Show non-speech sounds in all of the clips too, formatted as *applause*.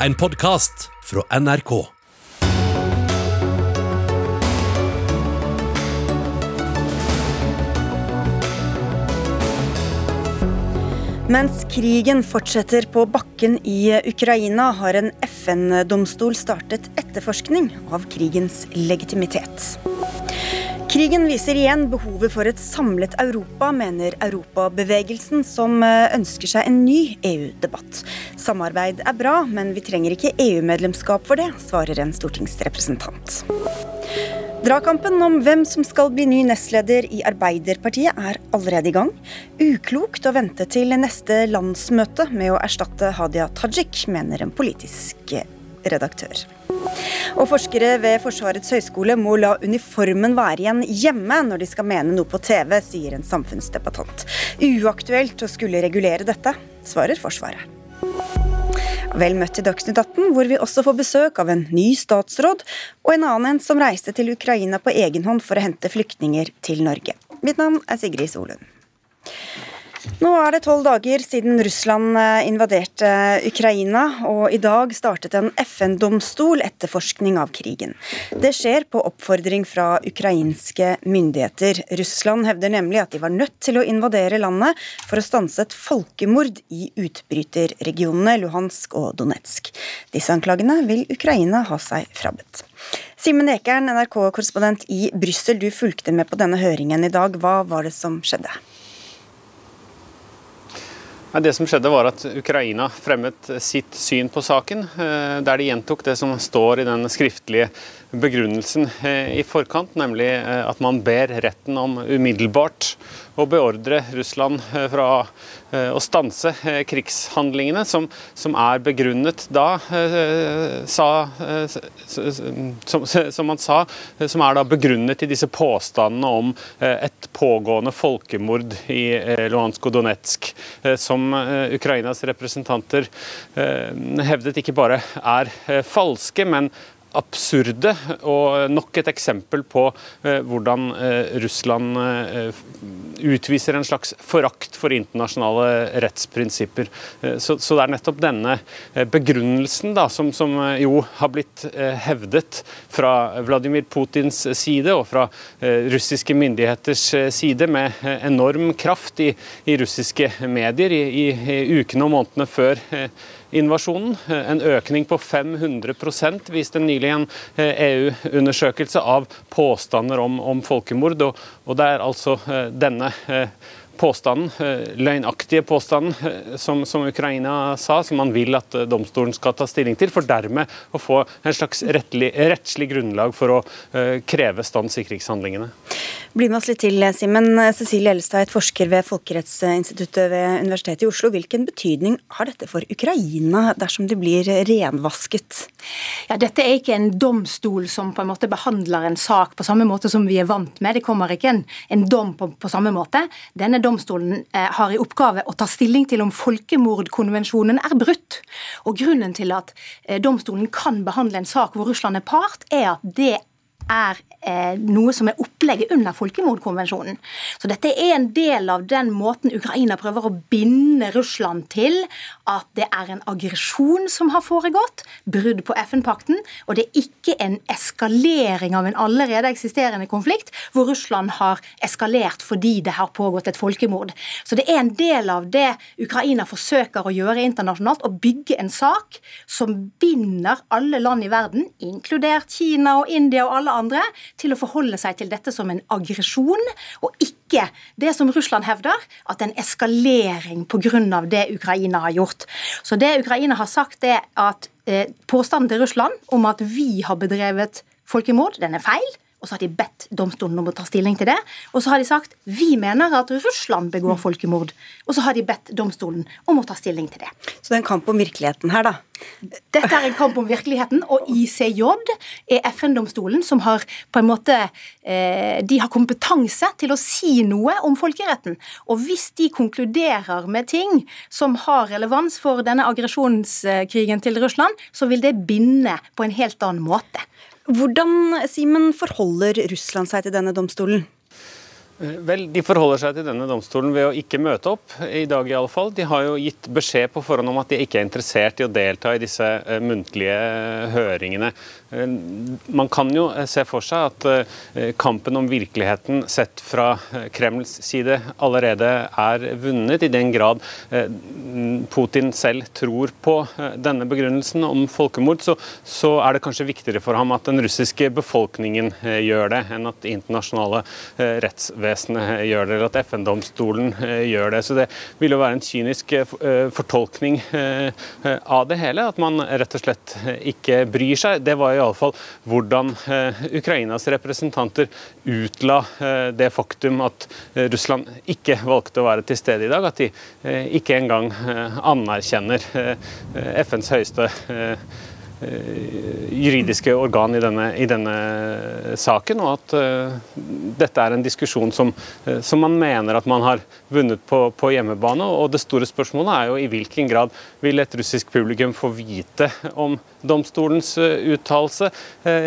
en podkast fra NRK. Mens krigen fortsetter på bakken i Ukraina, har en FN-domstol startet etterforskning av krigens legitimitet. Krigen viser igjen behovet for et samlet Europa, mener Europabevegelsen, som ønsker seg en ny EU-debatt. Samarbeid er bra, men vi trenger ikke EU-medlemskap for det, svarer en stortingsrepresentant. Dragkampen om hvem som skal bli ny nestleder i Arbeiderpartiet er allerede i gang. Uklokt å vente til neste landsmøte med å erstatte Hadia Tajik, mener en politisk redaktør. Og forskere ved Forsvarets høgskole må la uniformen være igjen hjemme når de skal mene noe på TV, sier en samfunnsdebattant. Uaktuelt å skulle regulere dette, svarer Forsvaret. Vel møtt til Dagsnytt 18, hvor vi også får besøk av en ny statsråd og en annen en som reiste til Ukraina på egen hånd for å hente flyktninger til Norge. Mitt navn er Sigrid Solund. Nå er det tolv dager siden Russland invaderte Ukraina, og i dag startet en FN-domstol etterforskning av krigen. Det skjer på oppfordring fra ukrainske myndigheter. Russland hevder nemlig at de var nødt til å invadere landet for å stanse et folkemord i utbryterregionene Luhansk og Donetsk. Disse anklagene vil Ukraina ha seg frabedt. Simen Ekern, NRK-korrespondent i Brussel, du fulgte med på denne høringen i dag. Hva var det som skjedde? Det som skjedde var at Ukraina fremmet sitt syn på saken, der de gjentok det som står i den skriftlige begrunnelsen i forkant, nemlig at man ber retten om umiddelbart å beordre Russland fra å stanse krigshandlingene, som, som er begrunnet da, sa, som, som man sa, som er da begrunnet i disse påstandene om et pågående folkemord i Luhansk og Donetsk, som Ukrainas representanter hevdet ikke bare er falske, men absurde, og nok et eksempel på hvordan Russland utviser en slags forakt for internasjonale rettsprinsipper. Så, det er nettopp denne begrunnelsen da, som, jo har blitt hevdet fra Vladimir Putins side og fra russiske myndigheters side med enorm kraft i, russiske medier i ukene og månedene før invasjonen. En økning på 500 viste nylig en EU-undersøkelse av påstander om, om folkemord. Og, og, det er altså denne påstanden, løgnaktige påstanden, som, som, Ukraina sa, som man vil at domstolen skal ta stilling til, for dermed å få en slags rettlig, rettslig grunnlag for å kreve stans i krigshandlingene. Bli med oss litt til, Simen. Cecilie Elstad, forsker ved Folkerettsinstituttet ved Universitetet i Oslo. Hvilken betydning har dette for Ukraina dersom de blir renvasket? Ja, Dette er ikke en domstol som på en måte behandler en sak på samme måte som vi er vant med. Det kommer ikke en, en dom på, på, samme måte. Denne domstolen eh, har i oppgave å ta stilling til om folkemordkonvensjonen er brutt. Og Grunnen til at eh, domstolen kan behandle en sak hvor Russland er part, er at det er noe som er opplegget under folkemordkonvensjonen. Så dette er en del av den måten Ukraina prøver å binde Russland til at det er en aggresjon som har foregått, brudd på FN-pakten, og det er ikke en eskalering av en allerede eksisterende konflikt, hvor Russland har eskalert fordi det har pågått et folkemord. Så det er en del av det Ukraina forsøker å gjøre internasjonalt, å bygge en sak som binder alle land i verden, inkludert Kina og India og alle andre til å forholde seg til dette som en aggresjon, og ikke det som Russland hevder, at en eskalering pga. det Ukraina har gjort. Så det Ukraina har sagt, er at eh, påstanden til Russland om at vi har bedrevet folkemord, den er feil. Og så har de bedt domstolen om å ta stilling til det. Og så har de sagt vi mener at Russland begår folkemord. Og så har de bedt domstolen om å ta stilling til det. Så det er en kamp om virkeligheten her, da? Dette er en kamp om virkeligheten, og ICJ er FN-domstolen som har på en måte eh, De har kompetanse til å si noe om folkeretten. Og hvis de konkluderer med ting som har relevans for denne aggresjonskrigen til Russland, så vil det binde på en helt annen måte. Hvordan Simen, forholder Russland seg til denne domstolen? Vel, De forholder seg til denne domstolen ved å ikke møte opp, i dag i alle fall. De har jo gitt beskjed på forhånd om at de ikke er interessert i å delta i disse uh, muntlige uh, høringene. Man kan jo se for seg at kampen om virkeligheten sett fra Kremls side allerede er vunnet, i den grad Putin selv tror på denne begrunnelsen om folkemord. Så, så, er det kanskje viktigere for ham at den russiske befolkningen gjør det, enn at internasjonale rettsvesenet rettsvesenet gjør det, eller at FN-domstolen eh, gjør det. Så det vil jo være en kynisk eh, eh, fortolkning av det hele, at man rett og slett ikke bryr seg. Det var i alle fall hvordan Ukrainas representanter utla det faktum at Russland ikke valgte å være til stede i dag, at de ikke engang anerkjenner FNs høyeste Eh, juridiske organ i denne, i denne, saken, og at uh, dette er en diskusjon som, uh, som, man mener at man har vunnet på, på, hjemmebane. Og det store spørsmålet er jo i hvilken grad vil et russisk publikum få vite om domstolens uh, uttalelse,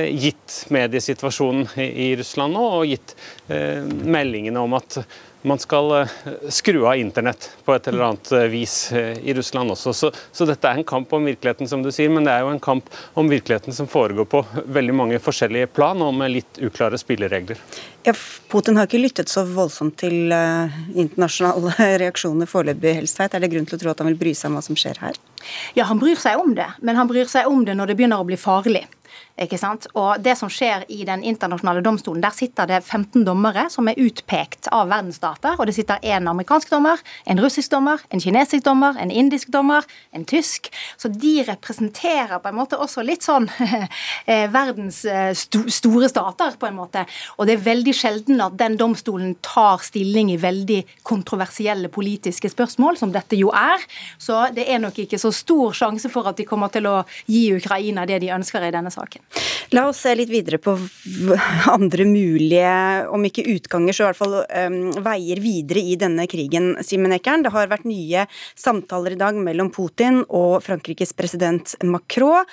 gitt mediesituasjonen i, i, Russland nå, og gitt meldingene om at man skal eh, skru av internett på et eller annet eh, vis eh, i Russland også. Så, så, dette er en kamp om virkeligheten, som du sier, men det er jo en kamp om virkeligheten som foregår på veldig mange forskjellige plan, og med litt uklare spilleregler. Ja, Putin har ikke lyttet så voldsomt til uh, internasjonale *laughs* reaksjoner foreløpig, Helstveit. Er det grunn til å tro at han vil bry seg om hva som skjer her? Ja, han bryr seg om det, men han bryr seg om det når det begynner å bli farlig. Og det som skjer i Den internasjonale domstolen, der sitter det 15 dommere som er utpekt av verdensstater. Og det sitter en amerikansk dommer, en russisk dommer, en kinesisk dommer, en indisk dommer, en tysk. Så de representerer på en måte også litt sånn *laughs* eh, verdens eh, store stater, på en måte. Og det er veldig sjelden at den domstolen tar stilling i veldig kontroversielle politiske spørsmål, som dette jo er. Så det er nok ikke så stor sjanse for at de kommer til å gi Ukraina det de ønsker i denne saken. La oss se litt videre på *laughs* andre mulige, om ikke utganger, så i hvert fall um, veier videre i denne krigen, Simen Ekern. Det har vært nye samtaler i dag mellom Putin og Frankrikes president Macron.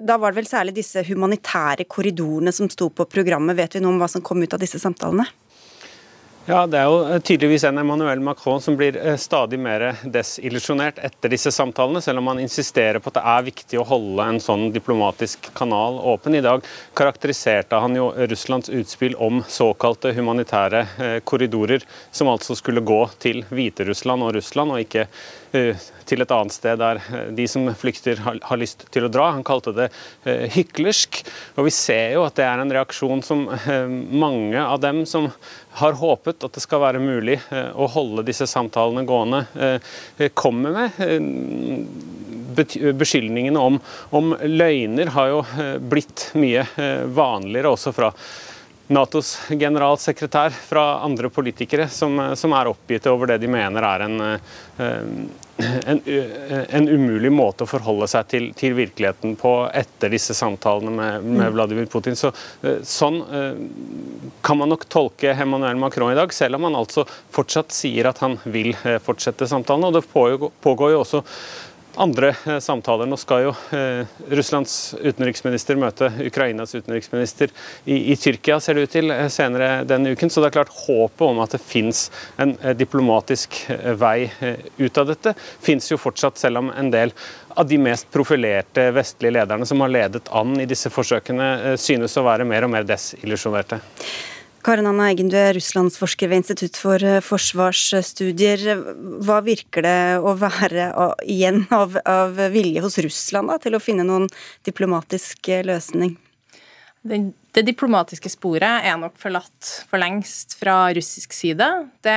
Da var det vel særlig disse humanitære korridorene som sto på programmet. Vet vi noe om hva som kom ut av disse samtalene? Ja, Det er jo eh, tydeligvis en Emmanuel Macron som blir eh, stadig mer desillusjonert etter disse samtalene, selv om han insisterer på at det er viktig å holde en sånn diplomatisk kanal åpen. I dag karakteriserte han jo Russlands utspill om såkalte humanitære eh, korridorer, som altså skulle gå til Hviterussland og Russland, og ikke til et annet sted der de som flykter har, lyst til å dra. Han kalte det hyklersk. Og vi ser jo at det er en reaksjon som mange av dem som har håpet at det skal være mulig eh, å holde disse samtalene gående, eh, kommer med. Eh, beskyldningene om, om løgner har jo blitt mye vanligere også fra Natos generalsekretær fra andre politikere som, som, er oppgitt over det de mener er en, en, en umulig måte å forholde seg til, til, virkeligheten på etter disse samtalene med, med mm. Vladimir Putin. Så, sånn kan man nok tolke Emmanuel Macron i dag, selv om han altså fortsatt sier at han vil fortsette samtalen. og Det pågår jo også andre eh, samtaler. Nå skal jo eh, Russlands utenriksminister møte Ukrainas utenriksminister i, i, Tyrkia, ser det ut til, eh, senere denne uken. Så det er klart håpet om at det fins en diplomatisk vei ut av dette, fins jo fortsatt, selv om en del av de mest profilerte vestlige lederne som har ledet an i disse forsøkene, synes å være mer og mer desillusjonerte. Karen Anna Eggen, du er russlandsforsker ved Institutt for eh, forsvarsstudier. Hva virker det å være igjen av, av vilje hos Russland da, til å finne noen diplomatisk eh, løsning? Det, det, diplomatiske sporet er nok forlatt for lengst fra russisk side. Det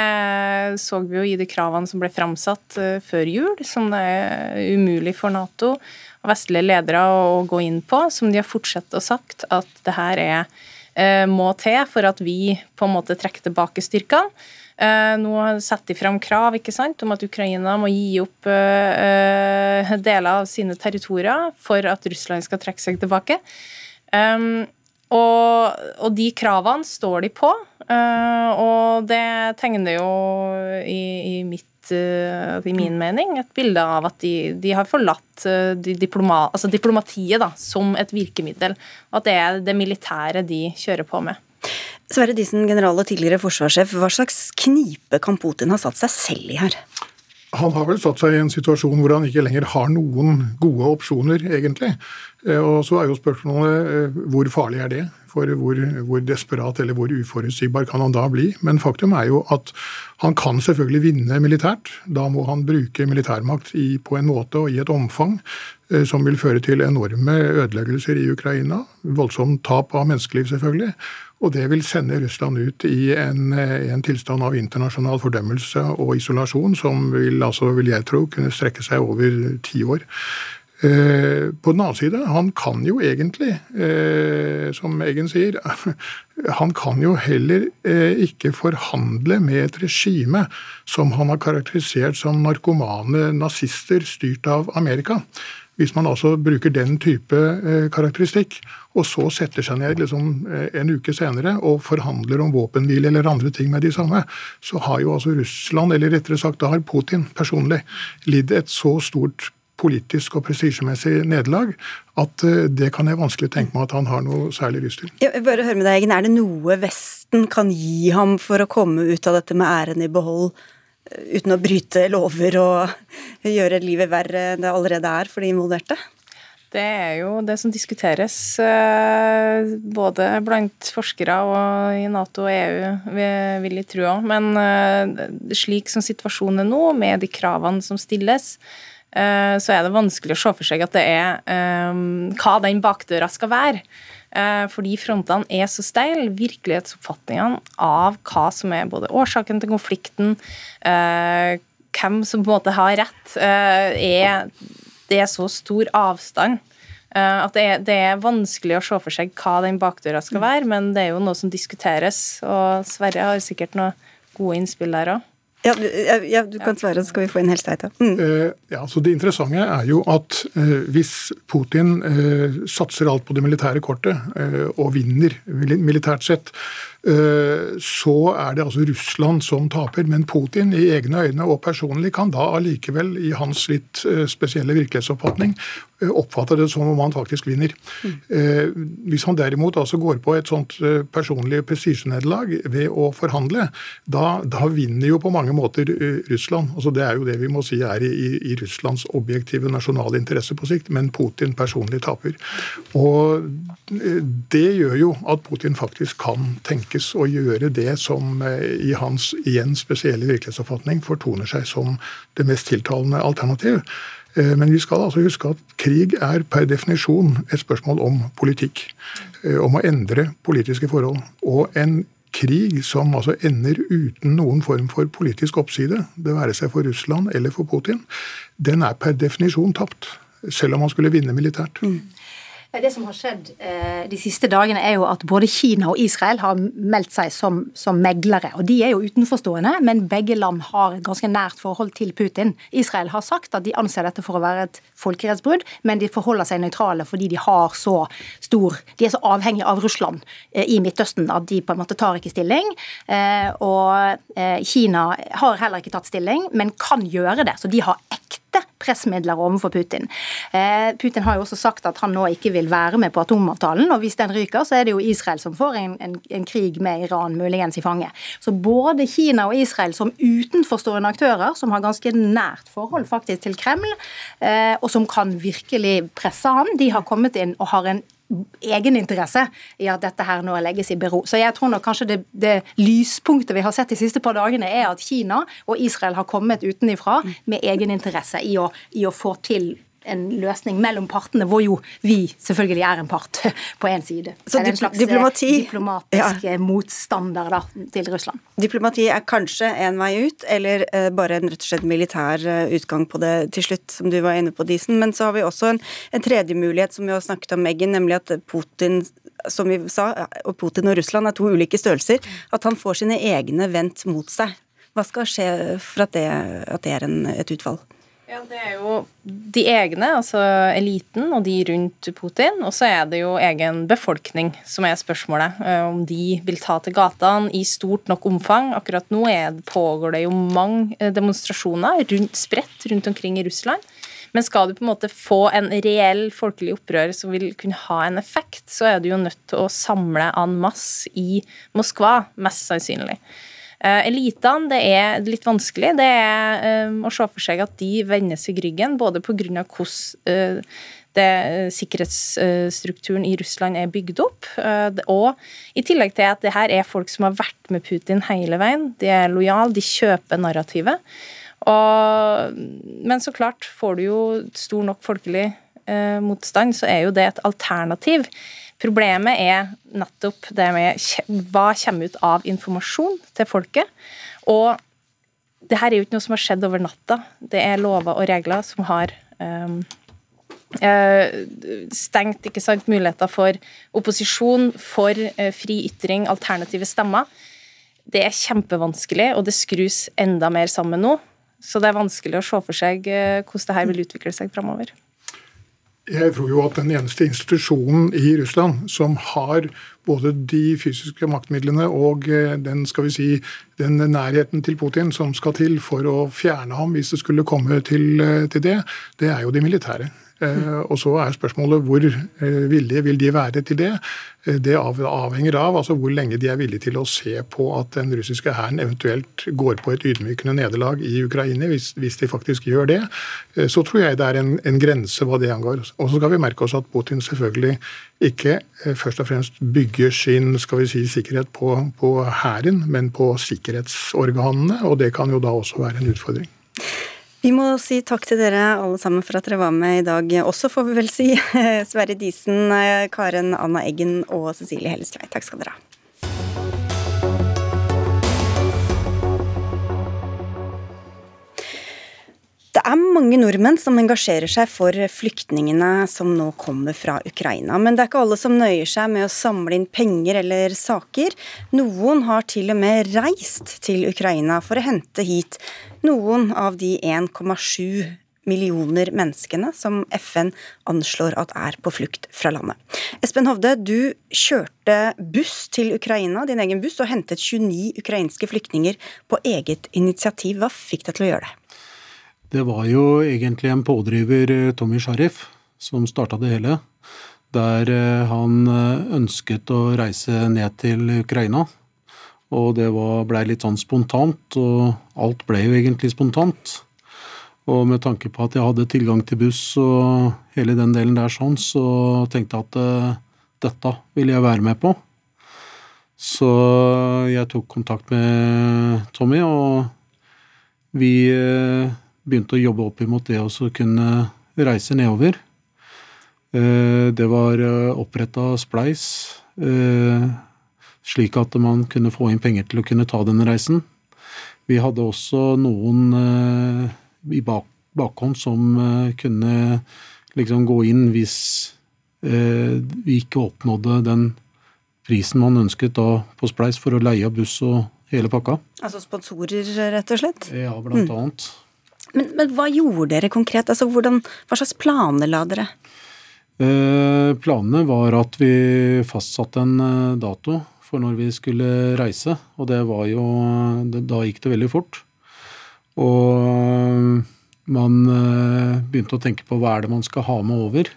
så vi jo i de kravene som ble framsatt uh, før jul, som det er umulig for Nato og vestlige ledere å gå inn på, som de har fortsatt å sagt at det her er Eh, må til for at vi på en måte trekker tilbake styrkene. Eh, nå setter de fram krav ikke sant, om at Ukraina må gi opp eh, deler av sine territorier for at Russland skal trekke seg tilbake. Og, og de kravene står de på, og det tegner jo i, i mitt i min mening, et bilde av at de, de har forlatt de diploma, altså diplomatiet da, som et virkemiddel. Og at det er det militære de kjører på med. Sverre Disen, general og tidligere forsvarssjef. Hva slags knipe kan Putin ha satt seg selv i her? Han har vel satt seg i en situasjon hvor han ikke lenger har noen gode opsjoner, egentlig. Eh, og så er jo spørsmålet eh, hvor farlig er det? For hvor, hvor, desperat eller hvor uforutsigbar kan han da bli? Men faktum er jo at han kan selvfølgelig vinne militært. Da må han bruke militærmakt i, på en måte og i et omfang eh, som vil føre til enorme ødeleggelser i Ukraina. Voldsomt tap av menneskeliv, selvfølgelig. Og det vil sende Russland ut i en, en, tilstand av internasjonal fordømmelse og isolasjon som vil, altså, vil jeg tro, kunne strekke seg over ti år. Eh, på den annen side, han kan jo egentlig, eh, som Eggen sier, *laughs* han kan jo heller eh, ikke forhandle med et regime som han har karakterisert som narkomane nazister styrt av Amerika. Hvis man altså bruker den type karakteristikk, og så setter seg ned liksom, en uke senere og forhandler om våpenhvile eller andre ting med de samme, så har jo altså Russland, eller rettere sagt da har Putin personlig, lidd et så stort politisk og prestisjemessig nederlag at eh, det kan jeg vanskelig tenke meg at han har noe særlig lyst til. Jeg bare høre med deg, Egen, Er det noe Vesten kan gi ham for å komme ut av dette med æren i behold? uten å bryte lover og *laughs* gjøre livet verre enn det allerede er for de involverte? Det er jo det som diskuteres eh, både blant forskere og i Nato og EU, vil jeg tro òg. Men eh, slik som situasjonen er nå, med de kravene som stilles, eh, så er det vanskelig å se for seg at det er hva den bakdøra skal være. Eh, fordi frontene er så steile. Virkelighetsoppfatningene av hva som er både årsaken til konflikten, eh, hvem som på en måte har rett, eh, er Det er så stor avstand at det er, det er, vanskelig å se for seg hva den bakdøra skal være, men det er jo noe som diskuteres, og Sverre har sikkert noen gode innspill der òg. Ja, ja, du kan svare, så skal vi få inn Helstein. Mm. Eh, ja, så Det interessante er jo at eh, hvis Putin eh, satser alt på det militære kortet og vinner militært sett, Eh, så er det altså Russland som taper. Men Putin i egne øyne og personlig kan da allikevel, i hans litt eh, spesielle virkelighetsoppfatning, eh, oppfatte det som om han faktisk vinner. Mm. Hvis han derimot altså går på et sånt personlig prestisjenederlag ved å forhandle, da, da, vinner jo på mange måter Russland. Altså det er jo det vi må si er i, i Russlands objektive nasjonale interesse på sikt, men Putin personlig taper. Og det gjør jo at Putin faktisk kan tenkes å gjøre det som eh, i hans igjen spesielle virkelighetsoppfatning fortoner seg som det mest tiltalende alternativ. Eh, men vi skal altså huske at krig er per definisjon et spørsmål om politikk. Eh, om å endre politiske forhold. Og en krig som altså ender uten noen form for politisk oppside, det være seg for Russland eller for Putin, den er per definisjon tapt. Selv om man skulle vinne militært. Mm. Det som har skjedd eh, de siste dagene, er jo at både Kina og Israel har meldt seg som, som, meglere. og De er jo utenforstående, men begge land har et ganske nært forhold til Putin. Israel har sagt at de anser dette for å være et folkerettsbrudd, men de forholder seg nøytrale fordi de har så stor De er så avhengige av Russland eh, i Midtøsten at de på en måte tar ikke stilling. Eh, og Kina har heller ikke tatt stilling, men kan gjøre det. Så de har ekte pressmidler overfor Putin. Eh, Putin har jo også sagt at han nå ikke vil være med på atomavtalen, og hvis den ryker, så er det jo Israel som får en, en, en krig med Iran muligens i fanget. Så både Kina og Israel som utenforstående aktører, som har ganske nært forhold faktisk til Kreml, eh, og som kan virkelig presse ham, de har kommet inn og har en egeninteresse i at dette her nå legges i bero. Så jeg tror nok kanskje det, det, lyspunktet vi har sett de siste par dagene, er at Kina og Israel har kommet utenifra med egeninteresse i i å få til en løsning mellom partene, hvor jo vi selvfølgelig er en part *laughs* på én side. Så en slags diplomati, diplomatisk ja. motstander da, til Russland. Diplomati er kanskje en vei ut, eller uh, bare en rett og slett militær utgang på det til slutt, som du var inne på, Disen. Men så har vi også en, en tredje mulighet som vi har snakket om, Meggen, nemlig at Putin som vi sa, og Putin og Russland er to ulike størrelser. At han får sine egne vendt mot seg. Hva skal skje for at det, at det er en, et utfall? Ja, Det er jo de egne, altså eliten og de rundt Putin. Og så er det jo egen befolkning som er spørsmålet. Eh, om de vil ta til gatene i stort nok omfang. Akkurat nå det, pågår det jo mange eh, demonstrasjoner rundt, spredt rundt omkring i Russland. Men skal du på en måte få en reell folkelig opprør som vil kunne ha en effekt, så er du jo nødt til å samle en masse i Moskva, mest sannsynlig. Uh, elitene, det er litt vanskelig. Det er uh, å se for seg at de vender seg ryggen, både pga. hvordan det, sikkerhetsstrukturen i Russland er bygd opp. Og i tillegg til at det her er folk som har vært med Putin hele veien. De er lojale, de kjøper narrativet. Og, men så klart, får du jo stor nok folkelig eh, motstand, så er jo det et alternativ. Problemet er nettopp det med hva kommer ut av informasjon til folket. Og det her er jo ikke noe som har skjedd over natta. Det er lover og regler som har um, stengt ikke sant, muligheter for opposisjon, for uh, fri ytring, alternative stemmer. Det er kjempevanskelig, og det skrus enda mer sammen nå. Så det er vanskelig å se for seg uh, hvordan det her vil utvikle seg framover. Jeg tror jo at den eneste institusjonen i Russland som har både de fysiske maktmidlene og eh, den, skal vi si, den nærheten til Putin som skal til for å fjerne ham hvis det skulle komme til, eh, til det, det er jo de militære. Eh, og så er spørsmålet hvor eh, villige vil de være til det. Eh, det avhenger av altså hvor lenge de er villige til å se på at den russiske hæren eventuelt går på et ydmykende nederlag i Ukraina, hvis, hvis, de faktisk gjør det. Så tror jeg det er en, en grense hva det angår. Og så skal vi merke oss at Putin selvfølgelig ikke først og fremst bygger sin skal vi si, sikkerhet på hæren, men på sikkerhetsorganene, og det kan jo da også være en utfordring. Vi må si takk til dere alle sammen for at dere var med i dag også, får vi vel si. *laughs* Sverre Disen, Karen Anna Eggen og Cecilie Hellestveit. Takk skal dere ha. Er mange nordmenn som engasjerer seg for flyktningene som nå kommer fra Ukraina. Men det er ikke alle som nøyer seg med å samle inn penger eller saker. Noen har til og med reist til Ukraina for å hente hit noen av de 1,7 millioner menneskene som FN anslår at er på flukt fra landet. Espen Hovde, du kjørte buss til Ukraina, din egen buss, og hentet 29 ukrainske flyktninger på eget initiativ. Hva fikk deg til å gjøre det? Det var jo egentlig en pådriver, eh, Tommy Sharif, som starta det hele. Der eh, han eh, ønsket å reise ned til Ukraina. Og det blei litt sånn spontant, og alt ble jo egentlig spontant. Og med tanke på at jeg hadde tilgang til buss og hele den delen der sånn, så tenkte jeg at dette ville jeg være med på. Så jeg tok kontakt med Tommy, og vi begynte å jobbe opp imot det å kunne reise nedover. Eh, det var eh, oppretta Spleis, eh, slik at man kunne få inn penger til å kunne ta denne reisen. Vi hadde også noen i bakhånd som kunne liksom gå inn hvis vi ikke oppnådde den prisen man ønsket da på Spleis for å leie av buss og hele pakka. Altså sponsorer, rett og slett? Ja, blant mm. annet. Men, men, hva gjorde dere konkret? Altså, hvordan, hva slags planer la dere? Eh, planene var at vi fastsatte en eh, dato for når vi skulle reise. Og det var jo Da gikk det veldig fort. Og eh, man eh, begynte å tenke på hva er det man skal ha med over.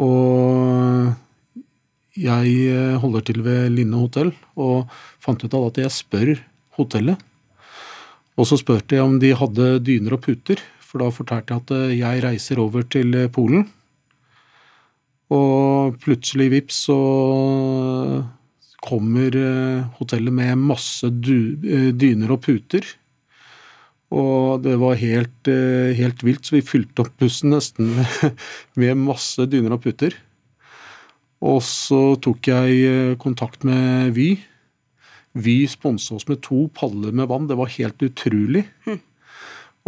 Og jeg holder til ved Linne hotell, og fant ut av at jeg spør hotellet og så spurte jeg om de hadde dyner og puter, for da fortalte jeg at eh, jeg reiser over til eh, Polen. Og plutselig, vips, så kommer eh, hotellet med masse dyner og puter. Og det var helt, helt vilt, så vi fylte opp bussen nesten *laughs* med masse dyner og puter. Og så tok jeg kontakt med Vy, Vy sponsa oss med to paller med vann. Det var helt utrolig.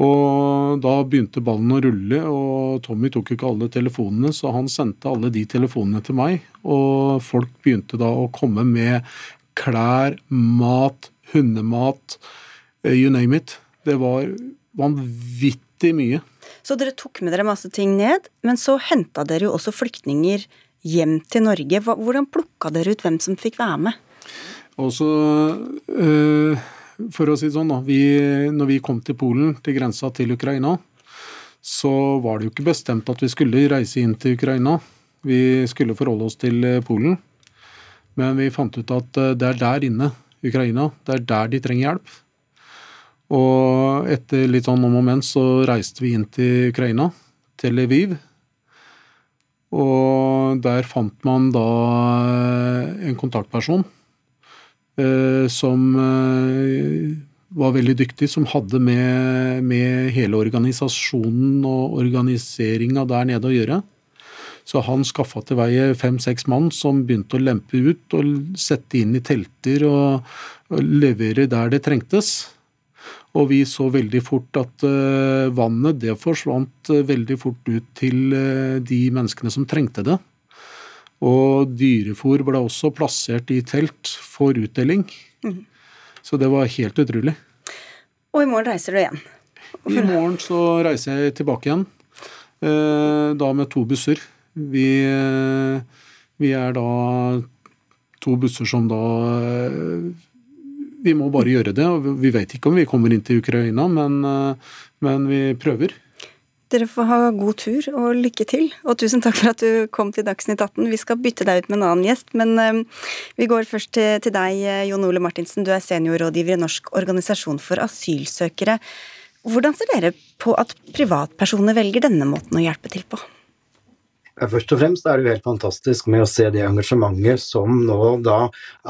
Og da begynte ballen å rulle, og Tommy tok ikke alle telefonene, så han sendte alle de telefonene til meg. Og folk begynte da å komme med klær, mat, hundemat, eh, you name it. Det var vanvittig mye. Så dere tok med dere masse ting ned, men så henta dere jo også flyktninger hjem til Norge. Hvordan plukka dere ut hvem som fikk være med? Og så, øh, for å si det sånn, da. Vi, når vi kom til Polen, til grensa til Ukraina, så var det jo ikke bestemt at vi skulle reise inn til Ukraina. Vi skulle forholde oss til eh, Polen. Men vi fant ut at eh, det er der inne, Ukraina, det er der de trenger hjelp. Og etter litt sånn om og men så reiste vi inn til Ukraina, til Lviv. Og der fant man da eh, en kontaktperson eh, som eh, var veldig dyktig, som hadde med, med hele organisasjonen og organiseringa der nede å gjøre. Så han skaffa til veie fem-seks mann som begynte å lempe ut og sette inn i telter og, og levere der det trengtes. Og vi så veldig fort at uh, vannet det forsvant uh, veldig fort ut til uh, de menneskene som trengte det. Og dyrefòr ble også plassert i telt for utdeling. Mm. Så det var helt utrolig. Og i morgen reiser du igjen? I morgen så reiser jeg tilbake igjen. Da med to busser. Vi, vi er da to busser som da vi må bare gjøre det. Vi vet ikke om vi kommer inn til Ukraina, men, eh, men vi prøver. Dere får ha god tur og lykke til. Og tusen takk for at du kom til Dagsnytt 18. Vi skal bytte deg ut med en annen gjest, men uh, vi går først til, til deg, eh, Jon Ole Martinsen. Du er seniorrådgiver i Norsk organisasjon for asylsøkere. Hvordan ser dere på at privatpersoner velger denne måten å hjelpe til på? Først og fremst er det jo helt fantastisk med å se det engasjementet som nå da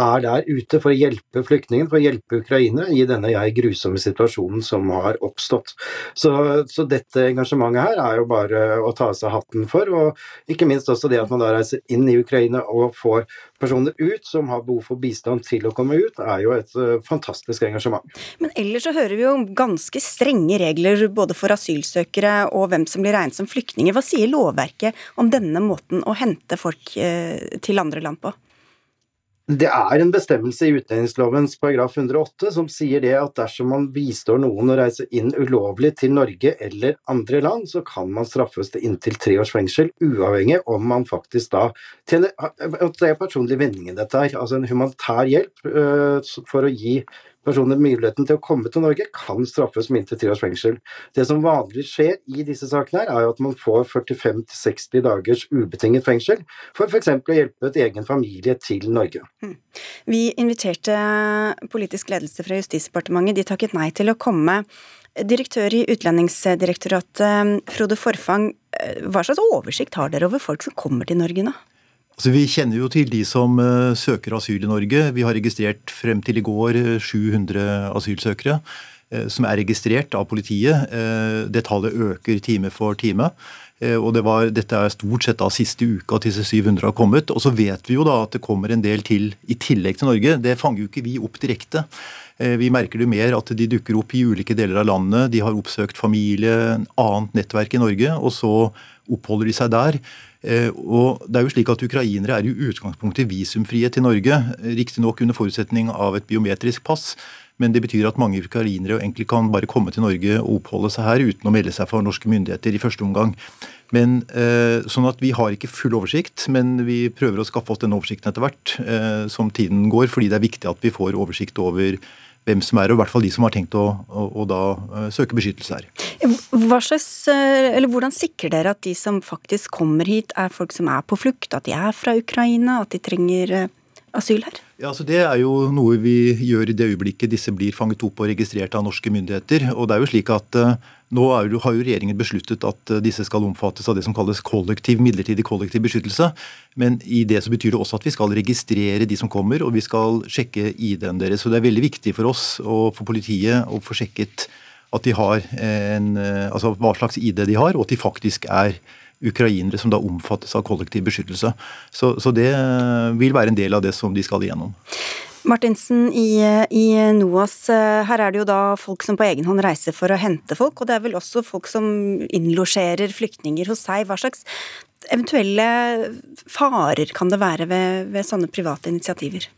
er der ute for å hjelpe flyktningene, for å hjelpe Ukraina i denne jeg grusomme situasjonen som har oppstått. Så, så, dette engasjementet her er jo bare å ta av seg hatten for, og ikke minst også det at man da reiser inn i Ukraina og får personer ut som har behov for bistand til å komme ut, er jo et uh, fantastisk engasjement. Men ellers så hører vi jo ganske strenge regler både for asylsøkere og hvem som blir regnet som flyktninger. Hva sier lovverket om denne måten å hente folk uh, til andre land på? Det er en bestemmelse i utlendingslovens paragraf 108 som sier det at dersom man bistår noen å reise inn ulovlig til Norge eller andre land, så kan man straffes til inntil tre års fengsel, uavhengig om man faktisk da tjener Det er personlig vinning i dette her, altså en humanitær hjelp øh, for å gi personer muligheten til å komme til Norge, kan straffes med inntil tre års fengsel. Det som vanligvis skjer i disse sakene, her, er at man får 45-60 dagers ubetinget fengsel for f.eks. å hjelpe et egen familie til Norge. Hmm. Vi inviterte politisk ledelse fra Justisdepartementet. De takket nei til å komme. Direktør i Utlendingsdirektoratet, Frode Forfang, hva slags oversikt har dere over folk som kommer til Norge nå? Altså, vi kjenner jo til de som uh, søker asyl i Norge. Vi har registrert frem til i går 700 eh, asylsøkere uh, som er registrert av politiet. Det tallet øker time for time. Og det var, Dette er stort sett da siste uka til disse 700 har kommet. Og så vet vi jo da at det kommer en del til i tillegg til Norge. Det fanger jo ikke vi opp direkte. Vi merker det mer at de dukker opp i ulike deler av landet. De har oppsøkt familie, annet nettverk i Norge, og så oppholder de seg der. Eh, og det er jo slik at Ukrainere er i utgangspunktet visumfrie til Norge, riktignok under forutsetning av et biometrisk pass. Men det betyr at mange ukrainere egentlig kan bare komme til Norge og oppholde seg her uten å melde seg for norske myndigheter i første omgang. Men, eh, sånn at Vi har ikke full oversikt, men vi prøver å skaffe oss den oversikten etter hvert eh, som tiden går, fordi det er viktig at vi får oversikt over hvem som er, og i hvert fall de som har tenkt å, å, å da uh, søke beskyttelse her. Slags, uh, hvordan sikrer dere at de som faktisk kommer hit, er folk som er på flukt, at de er fra Ukraina, at de trenger uh, asyl her? Ja, altså Det er jo noe vi gjør i det øyeblikket disse blir fanget opp og registrert av norske myndigheter. Og det er jo slik at nå har jo regjeringen besluttet at disse skal omfattes av det som kalles kollektiv, midlertidig kollektiv beskyttelse. Men i det så betyr det også at vi skal registrere de som kommer, og vi skal sjekke ID-en deres. Så det er veldig viktig for oss og for politiet å få sjekket at de har en, altså hva slags ID de har, og at de faktisk er ukrainere som da omfattes av kollektiv beskyttelse. Så, så det vil være en del av det som de skal igjennom. Martinsen i, i, NOAS, her er det jo da folk som på egen hånd reiser for å hente folk, og det er vel også folk som innlosjerer flyktninger hos seg. Hva slags eventuelle farer kan det være ved, ved sånne private initiativer?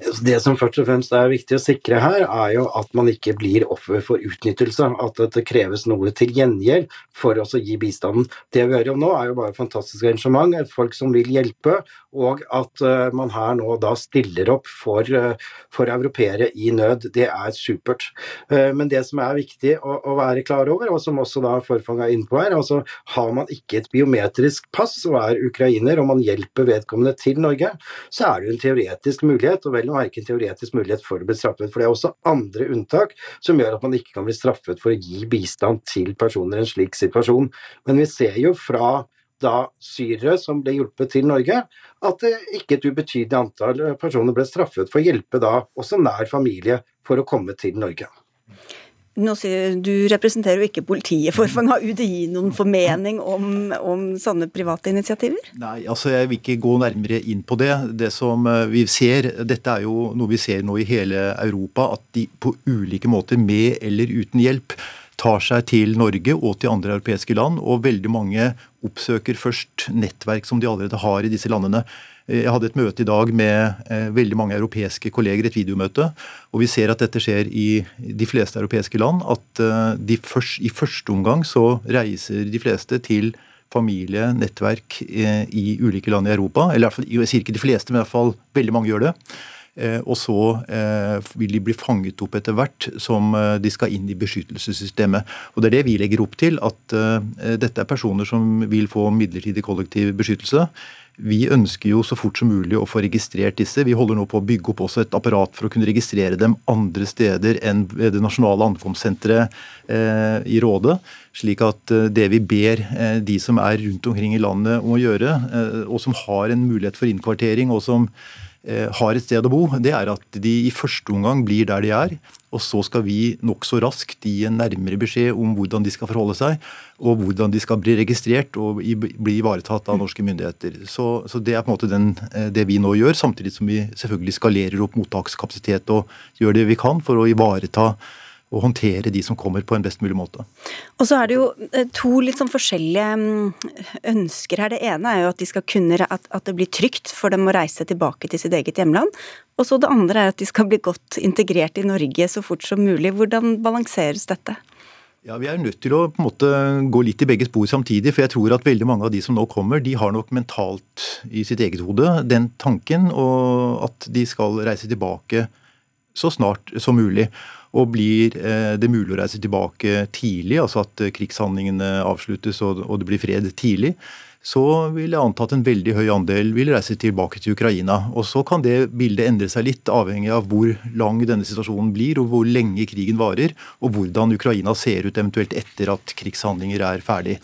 Det som først og fremst er viktig å sikre her, er jo at man ikke blir offer for utnyttelse. At det kreves noe til gjengjeld for å gi bistanden. Det vi hører om nå, er jo bare fantastisk arrangement. Folk som vil hjelpe, og at uh, man her nå da stiller opp for, uh, for europeere i nød. Det er supert. Uh, men det som er viktig å, å, være klar over, og som også da Forfang er inne på her, altså har man ikke et biometrisk pass og er ukrainer, og man hjelper vedkommende til Norge, så er det jo en teoretisk mulighet. og vel å merke en teoretisk mulighet for å bli straffet. For det er også andre unntak som gjør at man ikke kan bli straffet for å gi bistand til personer i en slik situasjon. Men vi ser jo fra da syrere som ble hjulpet til Norge, at ikke et ubetydelig antall personer ble straffet for å hjelpe da også nær familie for å komme til Norge. Nå sier Du representerer jo ikke politiet, Forfang. Har UDI noen formening om, om sånne private initiativer? Nei, altså jeg vil ikke gå nærmere inn på det. Det som eh, vi ser, Dette er jo noe vi ser nå i hele Europa, at de på ulike måter, med eller uten hjelp, tar seg til Norge og til andre europeiske land. Og veldig mange oppsøker først nettverk som de allerede har i disse landene. Jeg hadde et møte i dag med eh, veldig mange europeiske kolleger, et videomøte. Og vi ser at dette skjer i de fleste europeiske land. At eh, først, i første omgang så reiser de fleste til familie, nettverk eh, i ulike land i Europa. Eller jeg sier ikke de fleste, men i hvert fall veldig mange gjør det. Og så vil de bli fanget opp etter hvert som de skal inn i beskyttelsessystemet. Og Det er det vi legger opp til, at dette er personer som vil få midlertidig kollektiv beskyttelse. Vi ønsker jo så fort som mulig å få registrert disse. Vi holder nå på å bygge opp også et apparat for å kunne registrere dem andre steder enn ved det nasjonale ankomstsenteret eh, i Rådet. Slik at eh, det vi ber eh, de som er rundt omkring i landet om å gjøre, eh, og som har en mulighet for innkvartering, og som Eh, har et sted å bo, det er at de i første omgang blir der de er. Og så skal vi nokså raskt gi en nærmere beskjed om hvordan de skal forholde seg, og hvordan de skal bli registrert og bli ivaretatt av norske myndigheter. Så, så det er på en måte den, eh, det vi nå gjør, samtidig som vi selvfølgelig skalerer opp mottakskapasitet og gjør det vi kan for å ivareta å håndtere de som kommer på en best mulig måte. Og så er det jo eh, to litt sånn forskjellige mm, ønsker her. Det ene er jo at, de skal kunne, at, at det blir trygt for dem å reise tilbake til sitt eget hjemland. Og så det andre er at de skal bli godt integrert i Norge så fort som mulig. Hvordan balanseres dette? Ja, Vi er nødt til å på en måte gå litt i begge spor samtidig. For jeg tror at veldig mange av de som nå kommer, de har nok mentalt i sitt eget hode den tanken og at de skal reise tilbake så snart som mulig. Og blir eh, det mulig å reise tilbake tidlig, altså at eh, krigshandlingene avsluttes og det blir fred tidlig, så vil jeg anta at en veldig høy andel vil reise tilbake til Ukraina. Og Så kan det bildet endre seg litt, avhengig av hvor lang denne situasjonen blir, og hvor lenge krigen varer, og hvordan Ukraina ser ut eventuelt etter at krigshandlinger er ferdig.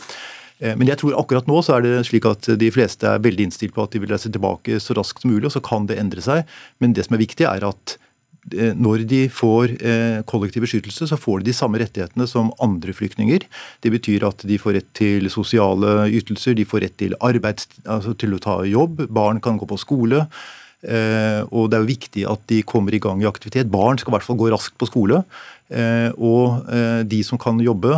Eh, men jeg tror akkurat nå så er det slik at de fleste er veldig innstilt på at de vil reise tilbake så raskt som mulig, og så kan det endre seg. Men det som er viktig, er at når de får eh, kollektiv beskyttelse, så får de de samme rettighetene som andre flyktninger. Det betyr at de får rett til sosiale ytelser, de får rett til arbeid, altså til å ta jobb, barn kan gå på skole. Eh, og det er jo viktig at de kommer i gang i aktivitet. Barn skal i hvert fall gå raskt på skole. Og de som kan jobbe,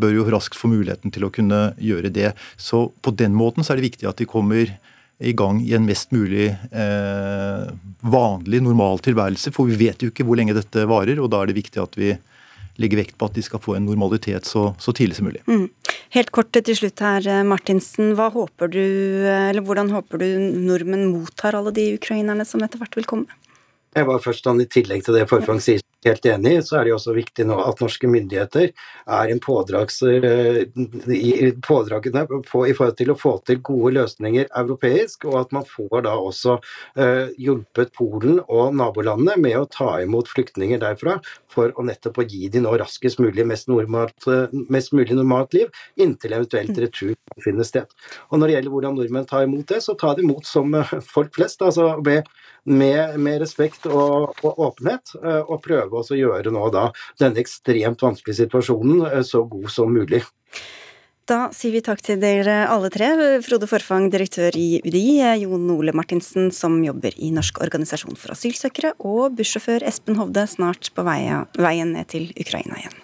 bør jo raskt få muligheten til å kunne gjøre det. Så på den måten så er det viktig at de kommer i gang i en mest mulig eh, vanlig, normal tilværelse. For vi vet jo ikke hvor lenge dette varer, og da er det viktig at vi legger vekt på at de skal få en normalitet så, så tidlig som mulig. Mm. Helt kort til slutt her, Martinsen. Hva håper du, eller hvordan håper du nordmenn mottar alle de ukrainerne som etter hvert vil komme? Jeg var først I tillegg til det Forfang sier, helt enig så er det jo også viktig nå at norske myndigheter er en pådrags, eh, i pådragene på, i forhold til å få til gode løsninger europeisk, og at man får da også uh, hjulpet Polen og nabolandene med å ta imot flyktninger derfra, for å nettopp å gi de nå raskest mulig mest, normalt, eh, mest mulig normalt liv, inntil eventuelt retur finner sted. Og Når det gjelder hvordan nordmenn tar imot det, så tar de imot som folk flest. altså med med, med respekt og, og, åpenhet, eh, og prøve å gjøre nå da denne ekstremt vanskelige situasjonen eh, så god som mulig. Da sier vi takk til dere alle tre. Frode Forfang, direktør i UDI, Jon Ole Martinsen, som jobber i Norsk organisasjon for asylsøkere, og bussjåfør Espen Hovde, snart på veien ned til Ukraina igjen.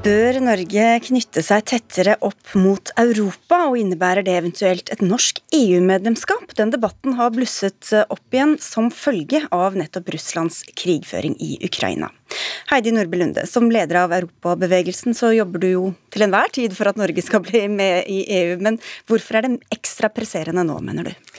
Bør Norge knytte seg tettere opp mot Europa, og innebærer det eventuelt et norsk EU-medlemskap? Den debatten har blusset opp igjen som følge av nettopp Russlands krigføring i Ukraina. Heidi Nordby Lunde, som leder av Europabevegelsen så jobber du jo til enhver tid for at Norge skal bli med i EU, men hvorfor er det ekstra presserende nå, mener du?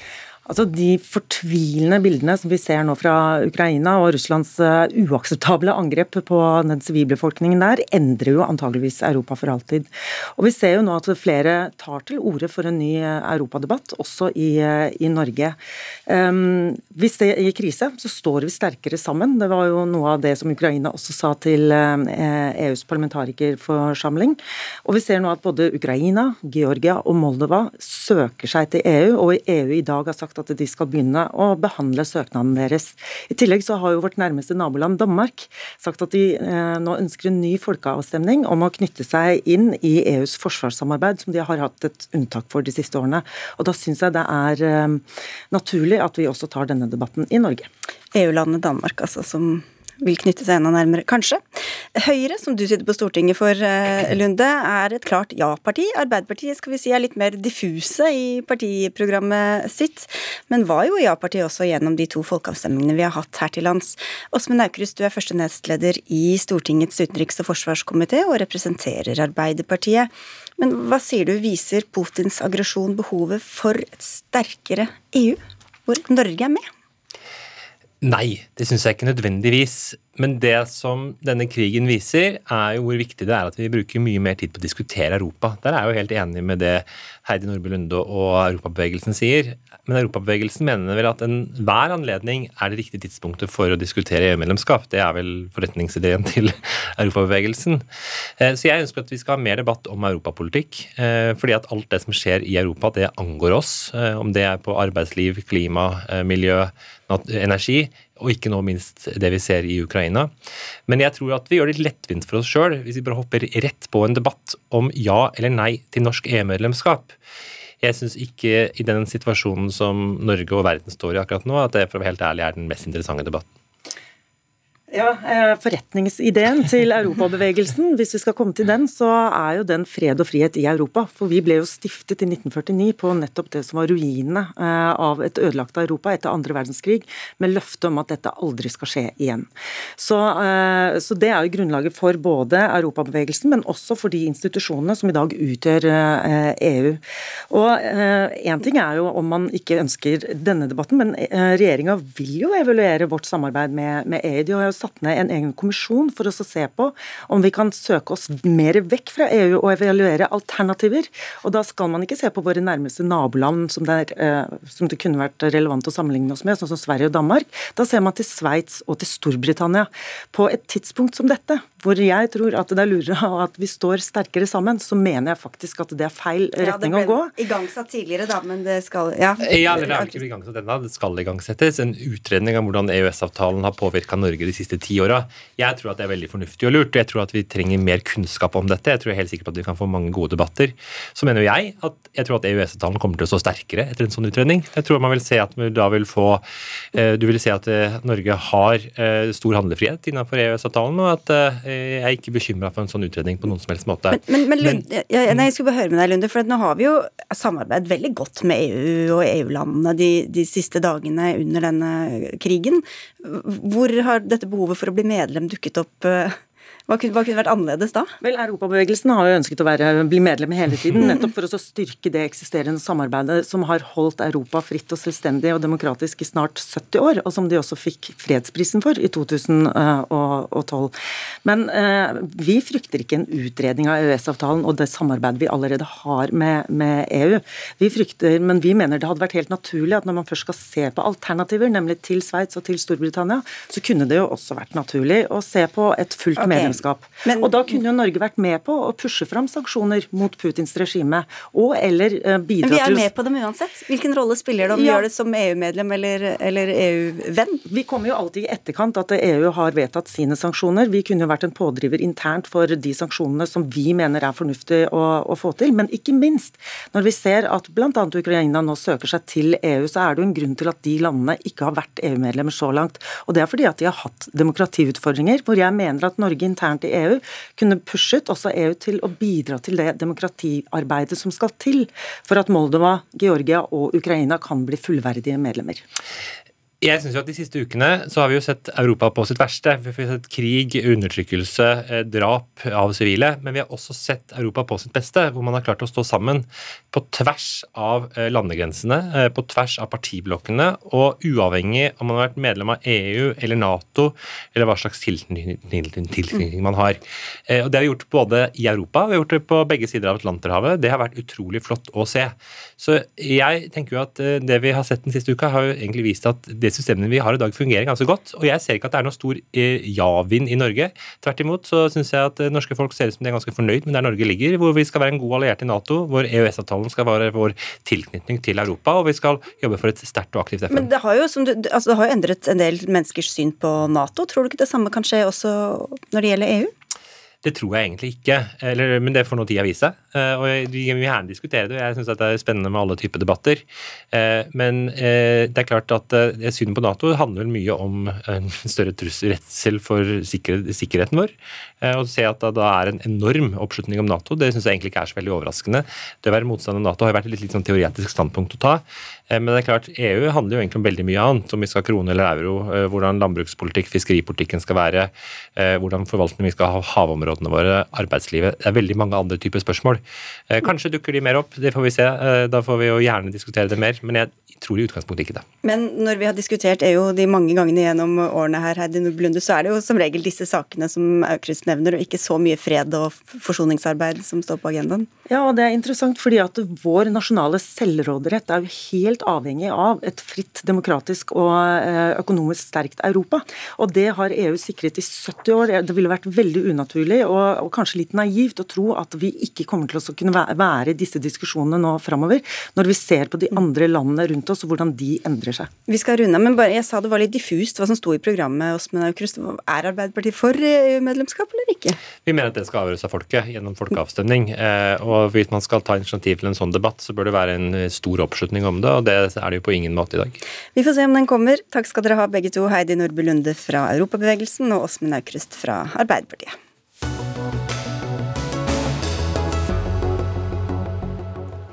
Altså De fortvilende bildene som vi ser nå fra Ukraina og Russlands eh, uakseptable angrep på den sivilbefolkningen der, endrer jo antageligvis Europa for alltid. Og Vi ser jo nå at flere tar til orde for en ny eh, europadebatt, også i, eh, i Norge. Um, hvis det er i krise, så står vi sterkere sammen. Det var jo noe av det som Ukraina også sa til EUs e parlamentarikerforsamling. Og vi ser nå at både Ukraina, Georgia og Moldova søker seg til EU, og EU i dag har sagt at de skal begynne å behandle søknaden deres. I tillegg så har jo vårt nærmeste naboland Danmark sagt at de eh, nå ønsker en ny folkeavstemning om å knytte seg inn i EUs forsvarssamarbeid, som de har hatt et unntak for de siste årene. Og Da syns jeg det er eh, naturlig at vi også tar denne debatten i Norge. EU-landet Danmark, altså, som vil knytte seg enda nærmere, kanskje. Høyre, som du sitter på Stortinget for, eh, Lunde, er et klart ja-parti. Arbeiderpartiet skal vi si er litt mer diffuse i partiprogrammet sitt, men var jo ja-parti også gjennom de to folkeavstemningene vi har hatt her til lands. Åsmund Aukrust, du er første nestleder i Stortingets utenriks- og forsvarskomité og representerer Arbeiderpartiet. Men hva sier du, viser Putins aggresjon behovet for et sterkere EU, hvor Norge er med? Nei, det syns jeg ikke nødvendigvis. Men det som denne krigen viser, er jo hvor viktig det er at vi bruker mye mer tid på å diskutere Europa. Der er jeg jo helt enig med det Heidi Nordby Lunde og Europabevegelsen sier. Men Europabevegelsen mener vel at enhver anledning er det riktige tidspunktet for å diskutere EU-medlemskap. Det er vel forretningsideen til Europabevegelsen. Eh, så jeg ønsker at vi skal ha mer debatt om europapolitikk. Eh, fordi at alt det som skjer i Europa, det angår oss. Eh, om det er på arbeidsliv, klima, miljø, energi, og ikke nå minst det vi ser i Ukraina. Men jeg tror at vi gjør det lettvint for oss sjøl hvis vi bare hopper rett på en debatt om ja eller nei til norsk EU-medlemskap. Jeg syns ikke i den situasjonen som Norge og verden står i akkurat nå, at det for å være helt ærlig er den mest interessante debatten. Ja, eh, Forretningsideen til Europabevegelsen, hvis vi skal komme til den, så er jo den fred og frihet i Europa. For vi ble jo stiftet i 1949 på nettopp det som var ruinene eh, av et ødelagt Europa etter andre verdenskrig, med løfte om at dette aldri skal skje igjen. Så, eh, så det er jo grunnlaget for både Europabevegelsen, men også for de institusjonene som i dag utgjør EU. E og én ting er jo om man ikke ønsker denne debatten, men regjeringa vil jo evaluere vårt samarbeid med, med EU. De har jo satt ned en egen kommisjon for oss å se på om vi kan søke oss mer vekk fra EU og evaluere alternativer. Og da skal man ikke se på våre nærmeste naboland som det, er, eh, som det kunne vært relevant å sammenligne oss med, sånn som Sverige og Danmark. Da ser man til Sveits og til Storbritannia. På et tidspunkt som dette, hvor jeg tror at det er lurere at vi står sterkere sammen, så mener jeg faktisk at det er feil retning å gå. Ja, Det ble igangsatt tidligere, da, men det skal Ja, ja eller det er ikke igangsatt ennå. Det skal igangsettes. En utredning av hvordan EØS-avtalen har påvirka Norge de siste ti åra. Jeg tror at det er veldig fornuftig og lurt. og Jeg tror at vi trenger mer kunnskap om dette. Jeg tror jeg er helt sikker på at vi kan få mange gode debatter. Så mener jeg at jeg tror at EØS-avtalen kommer til å stå sterkere etter en sånn utredning. Jeg tror man vil se at da vil få eh, Du vil se at eh, Norge har eh, stor handlefrihet innenfor EØS-avtalen, og at jeg er ikke bekymra for en sånn utredning på noen som helst måte. Men, men, men Lund, jeg, nei, jeg skulle bare høre med deg, Lunde, for nå har vi jo samarbeidet veldig godt med EU og EU-landene de, de siste dagene under denne krigen. Hvor har dette behovet for å bli medlem dukket opp eh, hva kunne, hva kunne, vært annerledes da? Vel, Europabevegelsen har jo ønsket å være, bli medlem hele tiden, *laughs* nettopp for å styrke det eksisterende samarbeidet som har holdt Europa fritt og selvstendig og demokratisk i snart 70 år, og som de også fikk fredsprisen for i 2012. Men eh, vi frykter ikke en utredning av EØS-avtalen og det samarbeidet vi allerede har med, med, EU. Vi frykter, men vi mener det hadde vært helt naturlig at når man først skal se på alternativer, nemlig til Sveits og til Storbritannia, så kunne det jo også vært naturlig å se på et fullt. Medlemskap. Men, og Da kunne jo Norge vært med på å pushe fram sanksjoner mot Putins regime, og eller uh, bidra til Men vi er med på dem uansett. Hvilken rolle spiller det om vi gjør det som EU-medlem eller, eller EU-venn? Vi kommer jo alltid i etterkant at EU har vedtatt sine sanksjoner. Vi kunne jo vært en pådriver internt for de sanksjonene som vi mener er fornuftig å, å få til. Men ikke minst, når vi ser at bl.a. Ukraina nå søker seg til EU, så er det jo en grunn til at de landene ikke har vært EU-medlemmer så langt. Og det er fordi at de har hatt demokratiutfordringer, hvor jeg mener at Norge internt internt i EU, kunne pushet også EU til å bidra til det demokratiarbeidet som skal til for at Moldova, Georgia og Ukraina kan bli fullverdige medlemmer? Jeg synes jo at De siste ukene så har vi jo sett Europa på sitt verste. Vi har sett krig, undertrykkelse, eh, drap av sivile. Men vi har også sett Europa på sitt beste, hvor man har klart å stå sammen på tvers av eh, landegrensene, eh, på tvers av partiblokkene, og uavhengig om man har vært medlem av EU eller Nato, eller hva slags tilknytning man har. Og Det har vi gjort både i Europa, vi har gjort det på begge sider av Atlanterhavet. Det har vært utrolig flott å se. Så jeg tenker jo at det vi har sett den siste uka, har jo egentlig vist at det systemet vi har i dag, fungerer ganske godt. Og jeg ser ikke at det er noe stor eh, ja-vind i Norge. Tvert imot så syns jeg at eh, norske folk ser ut som de er ganske fornøyd med der Norge ligger, hvor vi skal være en god alliert i Nato, hvor EØS-avtalen skal være vår tilknytning til Europa, og vi skal jobbe for et sterkt og aktivt FN. Men det har jo, du, altså det har jo endret en del menneskers syn på Nato. Tror du ikke det samme kan skje også når det gjelder EU? Det tror jeg egentlig ikke, Eller, men det får nå tida vise. Eh, og Vi vil gjerne diskutere det, og jeg syns det er spennende med alle typer debatter. Eh, men eh, det er klart at synet på Nato handler mye om en *laughs* større redsel for sikkerheten vår. Å se at det da er en enorm oppslutning om Nato, det syns jeg egentlig ikke er så veldig overraskende. Det å være motstander av Nato har vært et litt, litt sånn teoretisk standpunkt å ta. Men det er klart, EU handler jo egentlig om veldig mye annet. Om vi skal ha krone eller euro, hvordan landbrukspolitikk, fiskeripolitikken skal være, hvordan forvaltningen vi skal ha havområdene våre, arbeidslivet. Det er veldig mange andre typer spørsmål. Eh, kanskje dukker de mer opp, det får vi se. Eh, da får vi jo gjerne diskutere det mer, men jeg tror i utgangspunktet ikke det. Men når vi har diskutert EU de mange gangene gjennom årene her, Heidi Nordblunde, så er det jo som regel disse sakene som Aukrust nevner, og ikke så mye fred og forsoningsarbeid som står på agendaen? Ja, og det er interessant fordi at vår nasjonale selvråderett er jo helt avhengig av et fritt, demokratisk og eh, økonomisk sterkt Europa. Og det har EU sikret i 70 år. Det ville vært veldig unaturlig og, og kanskje litt naivt å tro at vi ikke kommer til å kunne være i disse diskusjonene nå framover, når vi ser på de andre landene rundt oss og hvordan de endrer seg. Vi skal runde, men bare, jeg sa det var litt diffust hva som sto i programmet. Åsmund Aukrust. Er Arbeiderpartiet for EU-medlemskap eller ikke? Vi mener at det skal avgjøres av folket gjennom folkeavstemning. Eh, og og hvis man skal ta initiativ til en sånn debatt, så bør det være en stor oppslutning om det, og det er det jo på ingen måte i dag. Vi får se om den kommer. Takk skal dere ha begge to, Heidi Nordby Lunde fra Europabevegelsen og Åsmund Aukrust fra Arbeiderpartiet.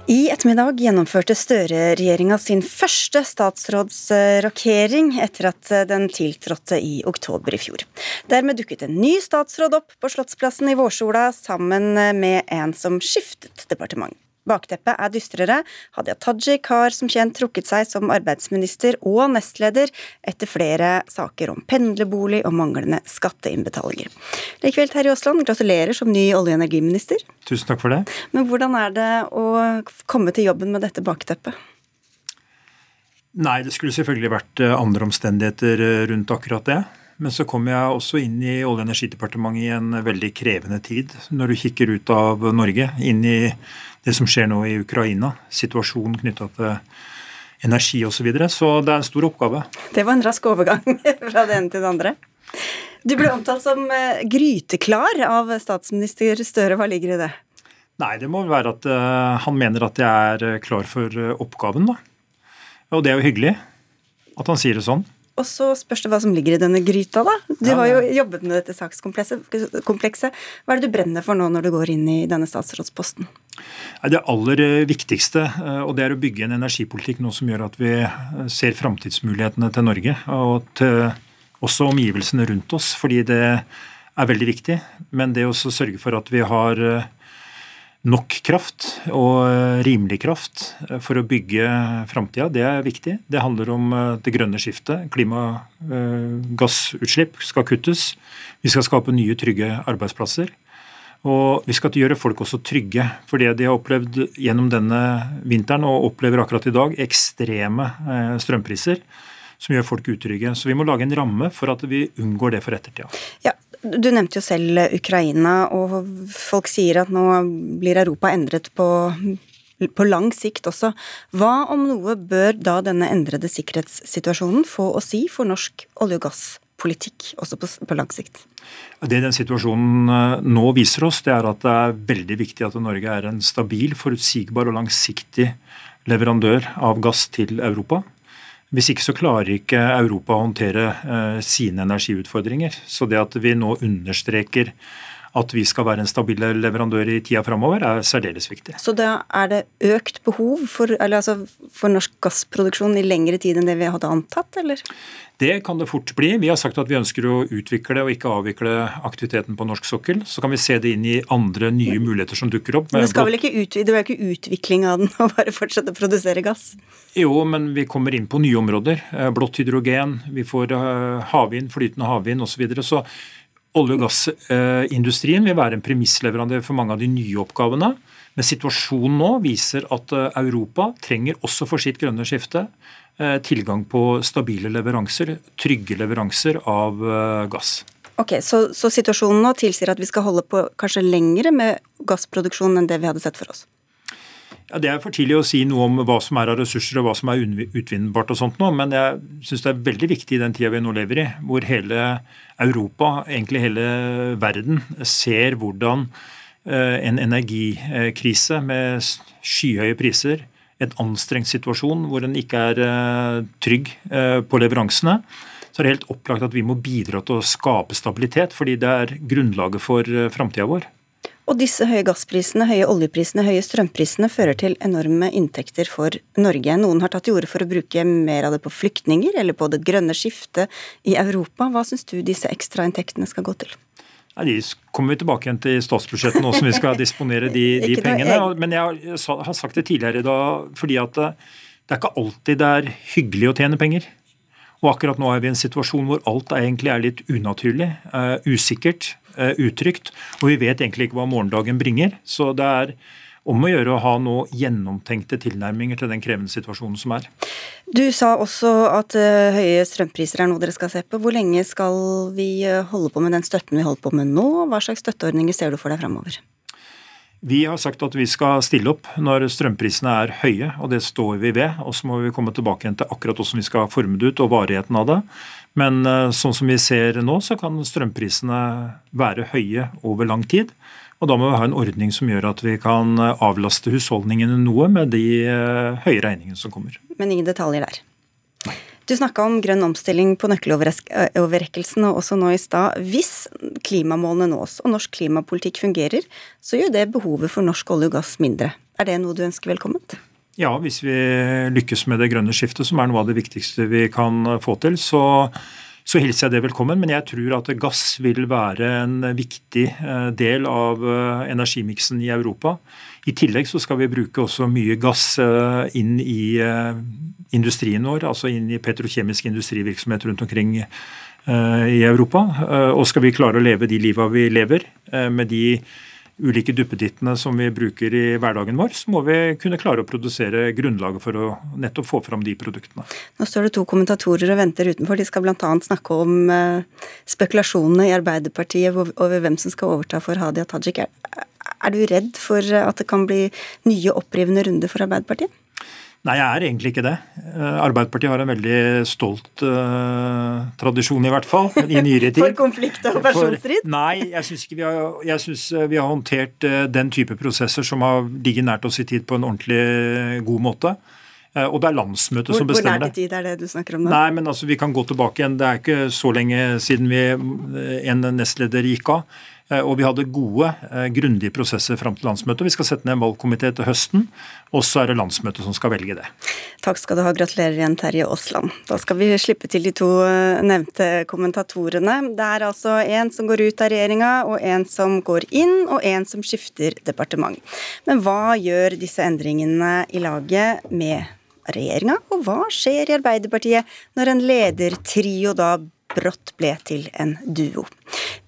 I ettermiddag gjennomførte Støre-regjeringa sin første statsrådsrokering etter at den tiltrådte i oktober i fjor. Dermed dukket en ny statsråd opp på Slottsplassen i vårsola sammen med en som skiftet departement. Bakteppet er dystrere. Hadia Tajik har som kjent trukket seg som arbeidsminister og nestleder etter flere saker om pendlerbolig og manglende skatteinnbetalinger. Likevel, Terje Aasland, gratulerer som ny olje- og energiminister. Tusen takk for det. Men hvordan er det å komme til jobben med dette bakteppet? Nei, det skulle selvfølgelig vært eh, andre omstendigheter eh, rundt akkurat det. Men så kom jeg også inn i Olje- og energidepartementet i en veldig krevende tid. Når du kikker ut av Norge, inn i det som skjer nå i Ukraina, situasjonen knytta til energi osv. Så, videre. så det er en stor oppgave. Det var en rask overgang *laughs* fra det ene til det andre. Du ble omtalt som eh, gryteklar av statsminister Støre. Hva ligger i det? Nei, det må være at uh, han mener at jeg er eh, klar for oppgaven, da. Og det er jo hyggelig at han sier det sånn. Og så spørs det hva som ligger i denne gryta, da. Du ja, har jo jobbet med dette sakskomplekset. Hva er det du brenner for nå når du går inn i denne statsrådsposten? Det aller eh, viktigste eh, og det er å bygge en energipolitikk nå som gjør at vi eh, ser framtidsmulighetene til Norge og til også omgivelsene rundt oss, fordi det er veldig viktig. Men det å sørge for at vi har nok kraft og rimelig kraft for å bygge framtida, det er viktig. Det handler om det grønne skiftet. Klimagassutslipp skal kuttes. Vi skal skape nye, trygge arbeidsplasser. Og vi skal gjøre folk også trygge. For det de har opplevd gjennom denne vinteren, og opplever akkurat i dag, ekstreme strømpriser som gjør folk utrygge. Så vi må lage en ramme for at vi unngår det for ettertida. Ja, du nevnte jo selv Ukraina, og folk sier at nå blir Europa endret på, på lang sikt også. Hva om noe bør da denne endrede sikkerhetssituasjonen få å si for norsk olje- og gasspolitikk også på, på lang sikt? Det den situasjonen eh, nå viser oss, det er at det er veldig viktig at Norge er en stabil, forutsigbar og langsiktig leverandør av gass til Europa. Hvis ikke så klarer ikke Europa å håndtere eh, sine energiutfordringer. Så det at vi nå understreker at vi skal være en stabil leverandør i tida framover, er særdeles viktig. Så da er det økt behov for, altså for, norsk gassproduksjon i lengre tid enn det vi hadde antatt, eller? Det kan det fort bli. Vi har sagt at vi ønsker å utvikle og ikke avvikle aktiviteten på norsk sokkel. Så kan vi se det inn i andre nye muligheter som dukker opp. Men det skal vel ikke utvide, det er ikke utvikling av den *laughs* å bare fortsette å produsere gass? Jo, men vi kommer inn på nye områder. Eh, blått hydrogen, vi får eh, havvind, flytende havvind osv. Så, videre. så Olje- og gassindustrien vil være en premissleverandør for mange av de nye oppgavene. Men situasjonen nå viser at eh, Europa trenger også for sitt grønne skifte eh, tilgang på stabile leveranser, trygge leveranser av eh, gass. Ok, så, så situasjonen nå tilsier at vi skal holde på kanskje lengre med gassproduksjon enn det vi hadde sett for oss? Ja, Det er for tidlig å si noe om hva som er av ressurser og hva som er utvinnbart. og sånt nå, Men jeg syns det er veldig viktig i den tida vi nå lever i, hvor hele Europa, egentlig hele verden, ser hvordan eh, en energikrise med skyhøye priser, en anstrengt situasjon hvor en ikke er eh, trygg eh, på leveransene, så er det helt opplagt at vi må bidra til å skape stabilitet, fordi det er grunnlaget for framtida vår. Og disse høye gassprisene, høye oljeprisene, høye strømprisene fører til enorme inntekter for Norge. Noen har tatt til orde for å bruke mer av det på flyktninger eller på det grønne skiftet i Europa. Hva syns du disse ekstrainntektene skal gå til? Ja, de kommer vi tilbake igjen til statsbudsjettet nå som vi skal *laughs* disponere de, de pengene. Men jeg har sagt det tidligere i dag fordi at det er ikke alltid det er hyggelig å tjene penger. Og akkurat nå er vi i en situasjon hvor alt egentlig er litt unaturlig, uh, usikkert. Eh, utrygt. Og vi vet egentlig ikke hva morgendagen bringer. Så det er om å gjøre å ha nå gjennomtenkte tilnærminger til den krevende situasjonen som er. Du sa også at uh, høye strømpriser er noe dere skal se på. Hvor lenge skal vi uh, holde på med den støtten vi holder på med nå? Hva slags støtteordninger ser du for deg framover? Vi har sagt at vi skal stille opp når strømprisene er høye, og det står vi ved. Og så må vi komme tilbake igjen til akkurat hvordan vi skal forme det ut og varigheten av det. Men eh, sånn som vi ser nå, så kan strømprisene være høye over lang tid. Og da må vi ha en ordning som gjør at vi kan avlaste husholdningene noe med de eh, høye regningene som kommer. Men ingen detaljer der? Du snakka om grønn omstilling på nøkkeloverrekkelsen og også nå i stad. Hvis klimamålene nås og norsk klimapolitikk fungerer, så gjør det behovet for norsk olje og gass mindre. Er det noe du ønsker velkomment? Ja, hvis vi lykkes med det grønne skiftet, som er noe av det viktigste vi kan få til, så, så hilser jeg det velkommen. Men jeg tror at gass vil være en viktig eh, del av eh, energimiksen i Europa. I tillegg så skal vi bruke også mye gass eh, inn i industrien vår, altså inn i petrokjemisk industrivirksomhet rundt omkring eh, i Europa. Eh, og skal vi klare å leve de liva vi lever, eh, med de ulike duppedittene som vi bruker i hverdagen vår, så må vi kunne klare å produsere grunnlaget for å nettopp få fram de produktene. Nå står det to kommentatorer og venter utenfor. De skal bl.a. snakke om spekulasjonene i Arbeiderpartiet over hvem som skal overta for Hadia Tajik. Er du redd for at det kan bli nye opprivende runder for Arbeiderpartiet? Nei, jeg er egentlig ikke det. Eh, Arbeiderpartiet har en veldig stolt uh, tradisjon, i hvert fall, i nyere *laughs* tid. For konflikt og personstrid? Nei, jeg syns vi, eh, vi, har håndtert uh, den type prosesser som har ligget nært oss i tid, på en ordentlig god måte. Uh, og det er landsmøtet hvor, som bestemmer det. Hvor nært tid er det du snakker om nå? Nei, men altså, Vi kan gå tilbake igjen. Det er ikke så lenge siden vi, en nestleder gikk av. Eh, og vi hadde gode, eh, grundige prosesser fram til landsmøtet. Vi skal sette ned en valgkomité til høsten, og så er det landsmøtet som skal velge det. Takk skal du ha. Gratulerer igjen, Terje Aasland. Da skal vi slippe til de to eh, nevnte kommentatorene. Det er altså en som går ut av regjeringa, og en som går inn, og en som skifter departement. Men hva gjør disse endringene i laget med regjeringa, og hva skjer i Arbeiderpartiet når en ledertrio da brått ble til en duo.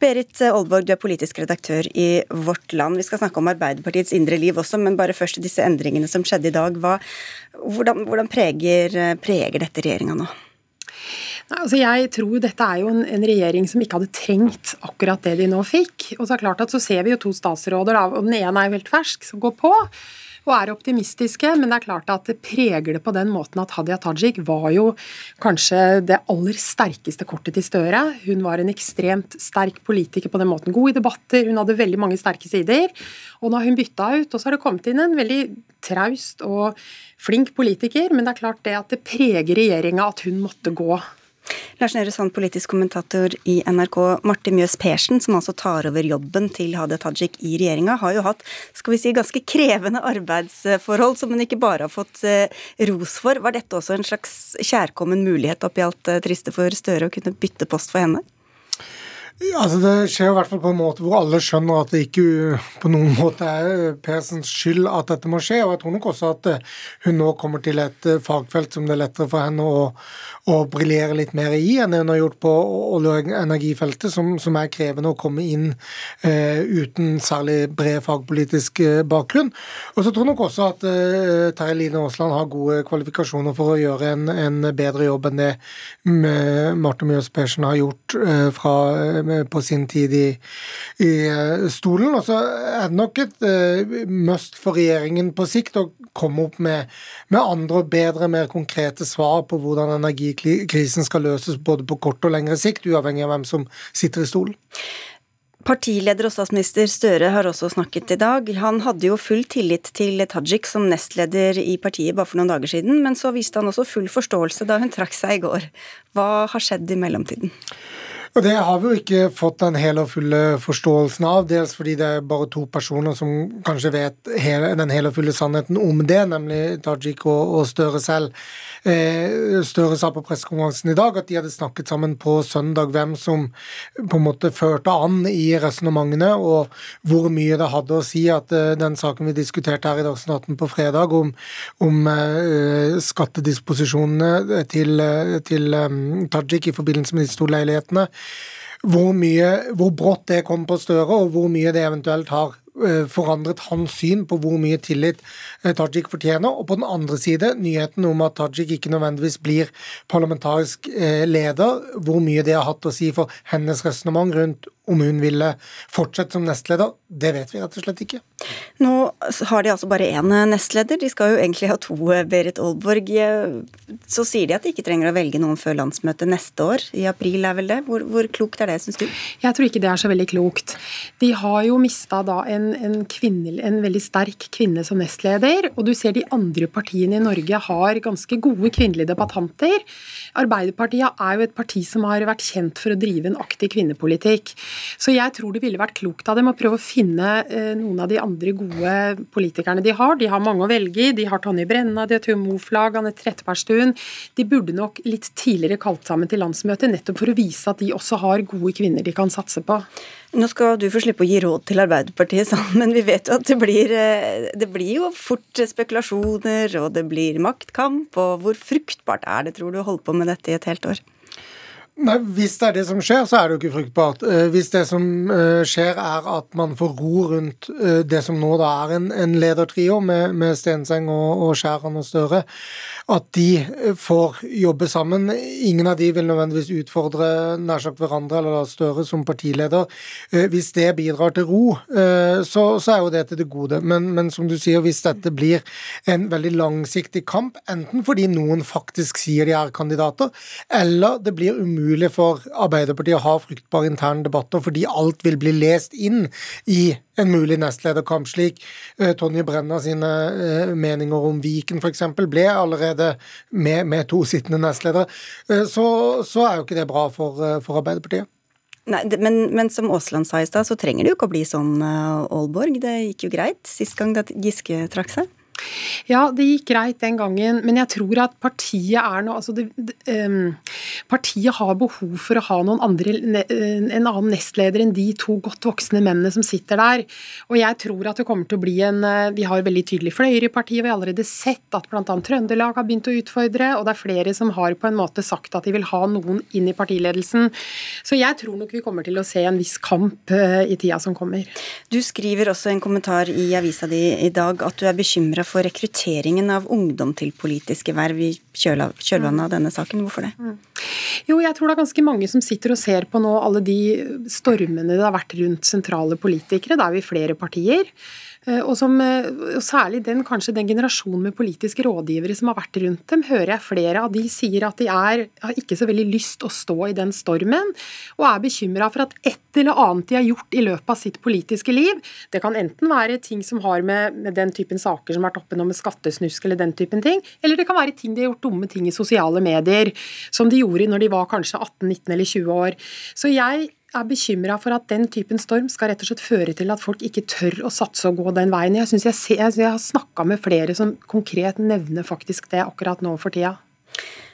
Berit Aalborg, du er politisk redaktør i Vårt Land. Vi skal snakke om Arbeiderpartiets indre liv også, men bare først disse endringene som skjedde i dag. Hva, hvordan, hvordan preger, preger dette regjeringa nå? Altså jeg tror dette er jo en, en, regjering som ikke hadde trengt akkurat det de nå fikk. Og så er det klart at så ser vi jo to statsråder, da, og den ene er jo helt fersk, som går på. Og er optimistiske, men det er klart at det preger det på den måten at Hadia Tajik var jo kanskje det aller sterkeste kortet til Støre. Hun var en ekstremt sterk politiker på den måten. God i debatter, hun hadde veldig mange sterke sider. Og nå har hun bytta ut, og så har det kommet inn en veldig traust og flink politiker, men det er klart det at det preger regjeringa at hun måtte gå. Lars Nehru Sand, politisk kommentator i NRK. Martin Mjøs Persen, som altså tar over jobben til Hadia Tajik i regjeringa, har jo hatt skal vi si, ganske krevende arbeidsforhold som hun ikke bare har fått eh, ros for. Var dette også en slags kjærkommen mulighet oppi alt eh, triste for Støre å kunne bytte post for henne? Altså Det skjer i hvert fall på en måte hvor alle skjønner at det ikke på noen måte er Persens skyld at dette må skje. Og jeg tror nok også at eh, hun nå kommer til et eh, fagfelt som det er lettere for henne å, å briljere litt mer i enn hun har gjort på olje- og energifeltet, som, som, er krevende å komme inn eh, uten særlig bred fagpolitisk eh, bakgrunn. Og så tror jeg nok også at eh, Terje Line Aasland har gode kvalifikasjoner for å gjøre en, en bedre jobb enn det Marte Mjøs Persen har gjort eh, fra på sin tid i, i eh, stolen. Og så er det nok et uh, must for regjeringen på sikt å komme opp med, med, andre og bedre, mer konkrete svar på hvordan energikrisen skal løses både på kort og lengre sikt, uavhengig av hvem som sitter i stolen. Partileder og statsminister Støre har også snakket i dag. Han hadde jo full tillit til Tajik som nestleder i partiet bare for noen dager siden, men så viste han også full forståelse da hun trakk seg i går. Hva har skjedd i mellomtiden? Og Det har vi jo ikke fått den hele og fulle forståelsen av, dels fordi det er bare to personer som kanskje vet hele, den hele og fulle sannheten om det, nemlig Tajik og, og Støre selv. Eh, Støre sa på pressekonferansen i dag at de hadde snakket sammen på søndag hvem som på en måte førte an i resonnementene, og hvor mye det hadde å si at eh, den saken vi diskuterte her i Dagsnytt 18 på fredag, om, om eh, skattedisposisjonene til, eh, til um, Tajik i forbindelse med de to leilighetene, hvor, mye, hvor brått det kom på Støre, og hvor mye det eventuelt har eh, forandret hans syn på hvor mye tillit eh, Tajik fortjener. Og på den andre side nyheten om at Tajik ikke nødvendigvis blir parlamentarisk eh, leder, hvor mye det har hatt å si for hennes resonnement rundt om hun ville fortsette som nestleder, det vet vi rett og slett ikke. Nå har de altså bare én nestleder. De skal jo egentlig ha to, Berit Aalborg. Så sier de at de ikke trenger å velge noen før landsmøtet neste år. I april er vel det. Hvor, hvor klokt er det, syns du? Jeg tror ikke det er så veldig klokt. De har jo mista da en, en, kvinne, en veldig sterk kvinne som nestleder, og du ser de andre partiene i Norge har ganske gode kvinnelige debattanter. Arbeiderpartiet er jo et parti som har vært kjent for å drive en aktiv kvinnepolitikk. Så jeg tror det ville vært klokt av dem å prøve å finne eh, noen av de andre gode politikerne de har. De har mange å velge i. De har Tonje Brenna, de har Tue Moflag, Anette Trettebergstuen. De burde nok litt tidligere kalt sammen til landsmøtet, nettopp for å vise at de også har gode kvinner de kan satse på. Nå skal du få slippe å gi råd til Arbeiderpartiet, men vi vet jo at det blir, eh, det blir jo fort spekulasjoner, og det blir maktkamp. Og hvor fruktbart er det, tror du, å holde på med dette i et helt år? Nei, Hvis det er det som skjer, så er det jo ikke fruktbart. Eh, hvis det som eh, skjer er at man får ro rundt eh, det som nå da er en, en ledertrio med, med Stenseng og, og Skjæran og Støre, at de får jobbe sammen. Ingen av de vil nødvendigvis utfordre nær sagt hverandre eller Støre som partileder. Hvis det bidrar til ro, så, så er jo det til det gode. Men, men, som du sier, hvis dette blir en veldig langsiktig kamp, enten fordi noen faktisk sier de er kandidater, eller det blir umulig for Arbeiderpartiet å ha fruktbare interne debatter fordi alt vil bli lest inn i en mulig nestlederkamp, slik Tonje Brenna sine meninger om Viken f.eks. ble allerede med, med, to sittende nestledere. Uh, så, så, er jo ikke det bra for, for Arbeiderpartiet. Nei, men, men, som Aasland sa i stad, så trenger det jo ikke å bli sånn, Aalborg. Det gikk jo greit sist gang Giske trakk seg. Ja, det gikk greit den gangen, men jeg tror at partiet er noe altså det, um, Partiet har behov for å ha noen andre, en annen nestleder enn de to godt voksne mennene som sitter der. Og jeg tror at det kommer til å bli en eh, Vi har veldig tydelige fløyer i partiet. Vi har allerede sett at bl.a. Trøndelag har begynt å utfordre, og det er flere som har på en måte sagt at de vil ha noen inn i partiledelsen. Så jeg tror nok vi kommer til å se en viss kamp eh, i tida som kommer. Du skriver også en kommentar i avisa di i dag at du er bekymra for rekrutteringen av ungdom til politiske verv i kjølvannet av denne saken. Hvorfor det? Mm. Jo, jeg tror det er ganske mange som sitter og ser på nå alle de stormene det har vært rundt sentrale politikere. Da er vi flere partier. Eh, og, som, eh, og særlig den, kanskje den generasjonen med politiske rådgivere som har vært rundt dem, hører jeg flere av de sier at de er, har ikke så veldig lyst å stå i den stormen, og er bekymra for at et eller annet de har gjort i løpet av sitt politiske liv, det kan enten være ting som har med, med den typen saker som har vært oppe nå med skattesnusk eller den typen ting, eller det kan være ting de har gjort dumme ting i sosiale medier, som de gjorde når de var kanskje 18, 19 eller 20 år. Så jeg er bekymra for at den typen storm skal rett og slett føre til at folk ikke tør å satse og gå den veien. Jeg, jeg, ser, jeg har snakka med flere som konkret nevner faktisk det akkurat nå for tida.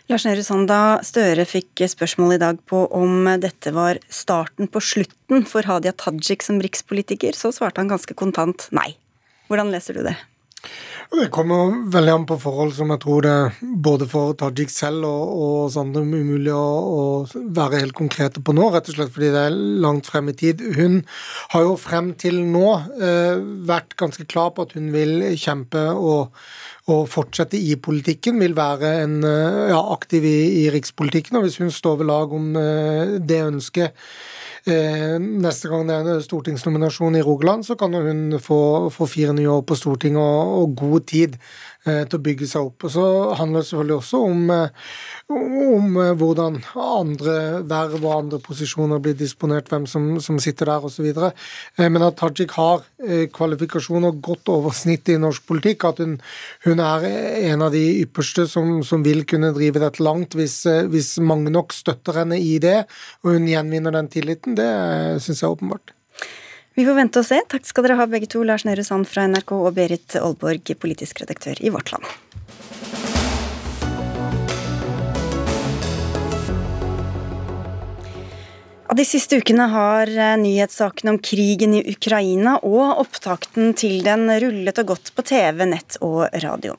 Lars Nehru Sand, da Støre fikk spørsmål i dag på om dette var starten på slutten for Hadia Tajik som rikspolitiker, så svarte han ganske kontant nei. Hvordan leser du det? Det kommer veldig an på forhold som jeg tror det både for Tajik selv og, og oss andre umulig å, å, være helt konkrete på nå, rett og slett fordi det er langt frem i tid. Hun har jo frem til nå eh, vært ganske klar på at hun vil kjempe og, og fortsette i politikken, vil være en, eh, ja, aktiv i, i rikspolitikken. Og hvis hun står ved lag om eh, det ønsket neste gang det er en stortingsnominasjon i Rogaland, så kan hun få, få fire nye år på Stortinget og, og god tid. Eh, til å bygge seg opp. Og Så handler det selvfølgelig også om, eh, om eh, hvordan andre verv og andre posisjoner blir disponert, hvem som, som sitter der osv. Men at Tajik har kvalifikasjoner godt over snittet i norsk politikk, at hun, hun er en av de ypperste som, som, vil kunne drive dette langt hvis, hvis mange nok støtter henne i det, og hun gjenvinner den tilliten, det syns jeg er åpenbart. Vi får vente og se. Takk skal dere ha begge to, Lars Nehru Sand fra NRK og Berit Aalborg, politisk redaktør i Vårt Land. De siste ukene har eh, nyhetssakene om krigen i Ukraina og opptakten til den rullet og gått på TV, nett og radio.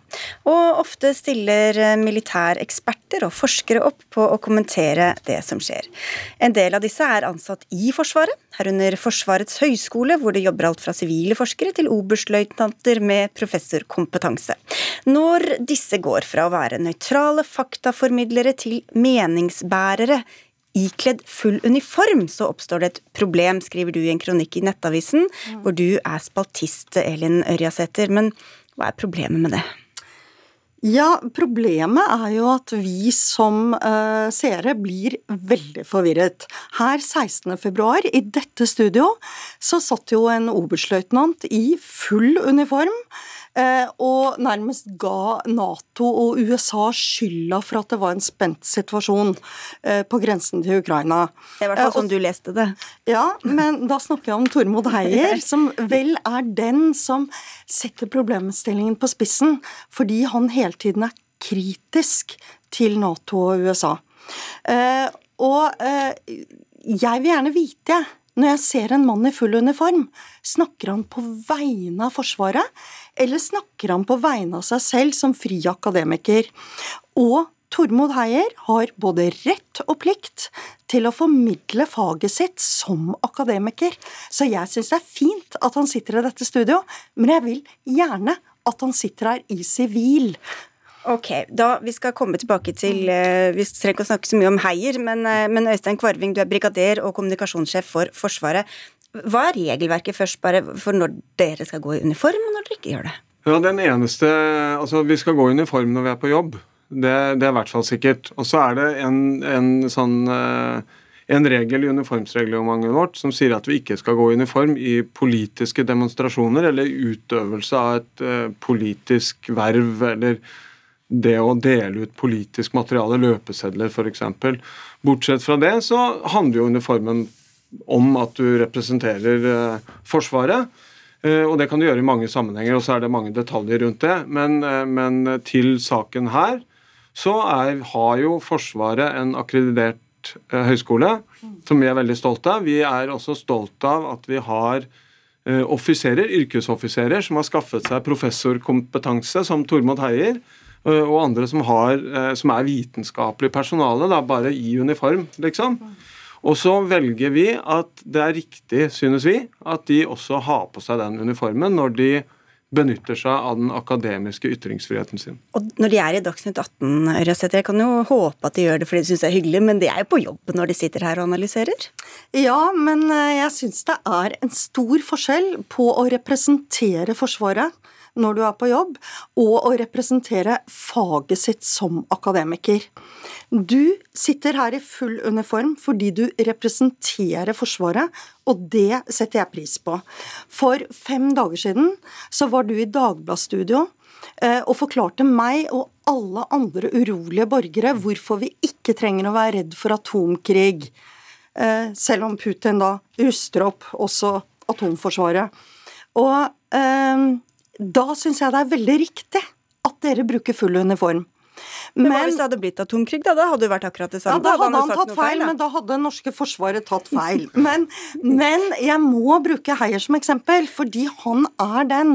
Og ofte stiller eh, militæreksperter og forskere opp på å kommentere det som skjer. En del av disse er ansatt i Forsvaret, herunder Forsvarets høgskole, hvor det jobber alt fra sivile forskere til oberstløytnanter med professorkompetanse. Når disse går fra å være nøytrale faktaformidlere til meningsbærere ikledd full uniform, så oppstår det et problem, skriver du i en kronikk i Nettavisen, mm. hvor du er spaltist, Elin Ørjasæter. Men hva er problemet med det? Ja, problemet er jo at vi som uh, seere blir veldig forvirret. Her 16.2, i dette studio, så satt jo en oberstløytnant i full uniform og nærmest ga Nato og USA skylda for at det var en spent situasjon eh, på grensen til Ukraina. Det er i hvert fall sånn du leste det. Ja, men da snakker jeg om Tormod Heier, *laughs* som vel er den som setter problemstillingen på spissen, fordi han hele tiden er kritisk til Nato og USA. Eh, og jeg vil gjerne vite, når jeg ser en mann i full uniform, snakker han på vegne av Forsvaret, eller snakker han på vegne av seg selv som fri akademiker? Og Tormod Heier har både rett og plikt til å formidle faget sitt som akademiker. Så jeg syns det er fint at han sitter i dette studio, men jeg vil gjerne at han sitter her i sivil. Ok, da Vi skal komme tilbake til uh, Vi trenger ikke å snakke så mye om Heier, men, uh, men Øystein Kvarving, du er brigader og kommunikasjonssjef for Forsvaret. Hva er regelverket først bare for når dere skal gå i uniform, og når dere ikke gjør det? Ja, den eneste, altså Vi skal gå i uniform når vi er på jobb. Det, det er i hvert fall sikkert. Og så er det en, en sånn uh, en regel i uniformsreglementet vårt som sier at vi ikke skal gå i uniform i politiske demonstrasjoner eller utøvelse av et uh, politisk verv eller det å dele ut politisk materiale, løpesedler f.eks. Bortsett fra det så handler jo uniformen om at du representerer eh, Forsvaret. Eh, og det kan du gjøre i mange sammenhenger, og så er det mange detaljer rundt det. Men, eh, men til saken her så er, har jo Forsvaret en akkreditert høyskole som vi er veldig stolte av. Vi er også stolte av at vi har offiserer, yrkesoffiserer som har skaffet seg professorkompetanse, som Tormod Heier Eh, og andre som, har, eh, som er vitenskapelig personale, da, bare i uniform, liksom. Og så velger vi at det er riktig, synes vi, at de også har på seg den uniformen når de benytter seg av den akademiske ytringsfriheten sin. Og når de er i Dagsnytt 18, Røseth, jeg kan jo håpe at de gjør det fordi de syns det er hyggelig, men de er jo på jobb når de sitter her og analyserer? Ja, men eh, jeg syns det er en stor forskjell på å representere Forsvaret når du er på jobb, og å representere faget sitt som akademiker. Du sitter her i full uniform fordi du representerer Forsvaret, og det setter jeg pris på. For fem dager siden så var du i Dagbladet-studio eh, og forklarte meg og alle andre urolige borgere hvorfor vi ikke trenger å være redd for atomkrig, eh, selv om Putin da ruster opp også atomforsvaret. Og eh, da syns jeg det er veldig riktig at dere bruker full uniform. Men, hva hvis det hadde blitt atomkrig, da? Da hadde det vært akkurat det samme. Ja, da hadde han, tatt feil, feil men da hadde det norske forsvaret tatt feil. *laughs* Men, men, jeg må bruke Heier som eksempel, fordi han er den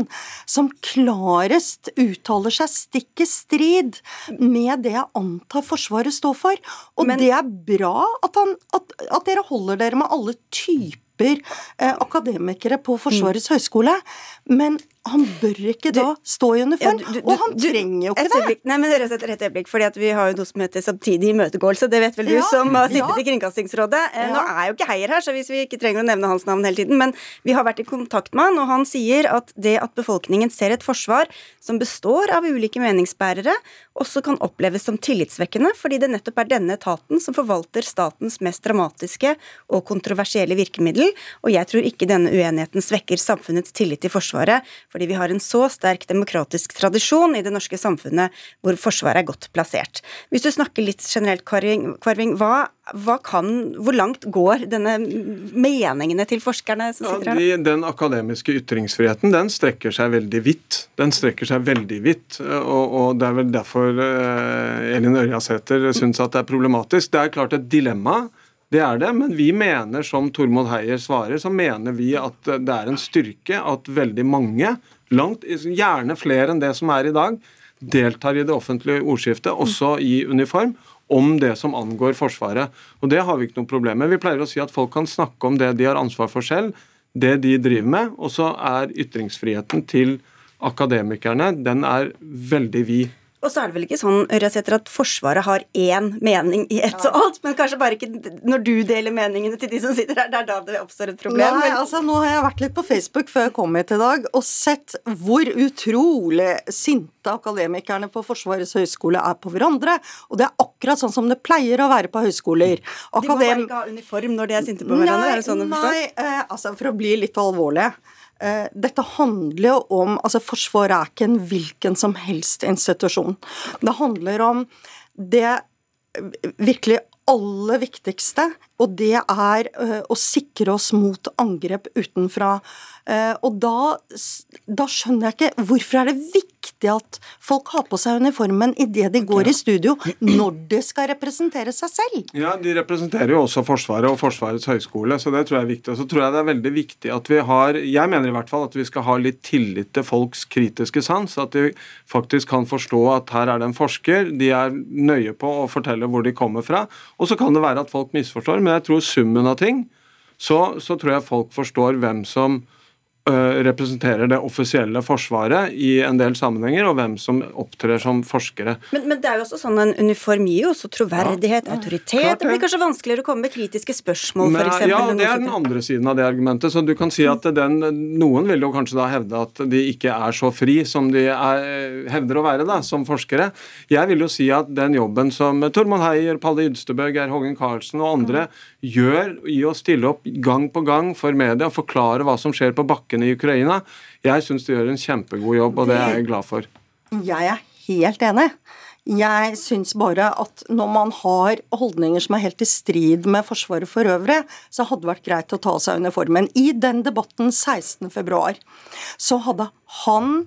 som klarest uttaler seg stikk i strid med det jeg antar Forsvaret står for. Og men, det er bra at, han, at, at dere holder dere med alle typer eh, akademikere på Forsvarets mm. høgskole, men han bør ikke da stå i uniform, ja, du, du, og han trenger jo ikke det. Øyeblikk, nei, men rett et øyeblikk, fordi at Vi har jo noe som heter samtidig imøtegåelse, det vet vel du ja, som har sittet ja. i Kringkastingsrådet. Eh, nå er jo ikke Heier her, så hvis vi ikke trenger å nevne hans navn hele tiden, men vi har vært i kontakt med han, og han sier at det at befolkningen ser et forsvar som består av ulike meningsbærere, også kan oppleves som tillitsvekkende, fordi det nettopp er denne etaten som forvalter statens mest dramatiske og kontroversielle virkemiddel, og jeg tror ikke denne uenigheten svekker samfunnets tillit til Forsvaret fordi vi har en så sterk demokratisk tradisjon i det norske samfunnet hvor Forsvaret er godt plassert. Hvis du snakker litt generelt, Kvarving, hva, kan, hvor langt går denne meningene til forskerne som sitter her? Ja, den akademiske ytringsfriheten den strekker seg veldig vidt. Den strekker seg veldig vidt, og, og det er vel derfor uh, Elin Ørjasæter syns at det er problematisk. Det er klart et dilemma. Det er det, men vi mener, som Tormod Heier svarer, så mener vi at det er en styrke at veldig mange, langt, gjerne flere enn det som er i dag, deltar i det offentlige ordskiftet, også i uniform, om det som angår Forsvaret. Og det har vi ikke noe problem med. Vi pleier å si at folk kan snakke om det de har ansvar for selv, det de driver med, og så er ytringsfriheten til akademikerne den er veldig vid. Og så er det vel ikke sånn Ørjasæter, at Forsvaret har én mening i ett og alt, men kanskje bare ikke når du deler meningene til de som sitter her, det er da det oppstår et problem? Nei, altså nå har jeg vært litt på Facebook før jeg kom hit i dag, og sett hvor utrolig sinte akademikerne på Forsvarets høgskole er på hverandre. Og det er akkurat sånn som det pleier å være på høyskoler. Akadem... De må bare ikke ha uniform når de er sinte på hverandre? Nei, er det sånn? Nei, eh, altså for å bli litt alvorlig. Eh, dette handler jo om altså Forsvaret er ikke en hvilken som helst institusjon. Det handler om det virkelig aller viktigste, og det er eh, å sikre oss mot angrep utenfra. Eh, og da, da skjønner jeg ikke Hvorfor er det viktig at folk har på seg uniformen idet de går i studio, når de skal representere seg selv? Ja, de representerer jo også Forsvaret og Forsvarets høgskole, så det tror jeg er viktig. Og så tror jeg det er veldig viktig at vi har Jeg mener i hvert fall at vi skal ha litt tillit til folks kritiske sans. At de faktisk kan forstå at her er det en forsker, de er nøye på å fortelle hvor de kommer fra. Og så kan det være at folk misforstår, men jeg tror summen av ting så, så tror jeg folk forstår hvem som representerer det offisielle forsvaret i en del sammenhenger, og hvem som opptrer som forskere. Men, men det er jo også sånn en uniform gir jo også troverdighet, ja. autoritet. Klart, det blir kanskje vanskeligere å komme med kritiske spørsmål, f.eks. Ja, det er den andre siden av det argumentet. Så du kan si at den, Noen vil jo kanskje da hevde at de ikke er så fri som de er, hevder å være da, som forskere. Jeg vil jo si at den jobben som Tormod Heier, Palle Ydstebø, Geir Hågen Karlsen og andre mm. gjør i å stille opp gang på gang for media og forklare hva som skjer på bakken folkene i Ukraina. Jeg syns de gjør en kjempegod jobb, og det er jeg glad for. Jeg er helt enig. Jeg syns bare at når man har holdninger som er helt i strid med Forsvaret for øvrig, så hadde det vært greit å ta av seg uniformen. I den debatten 16.2 så hadde han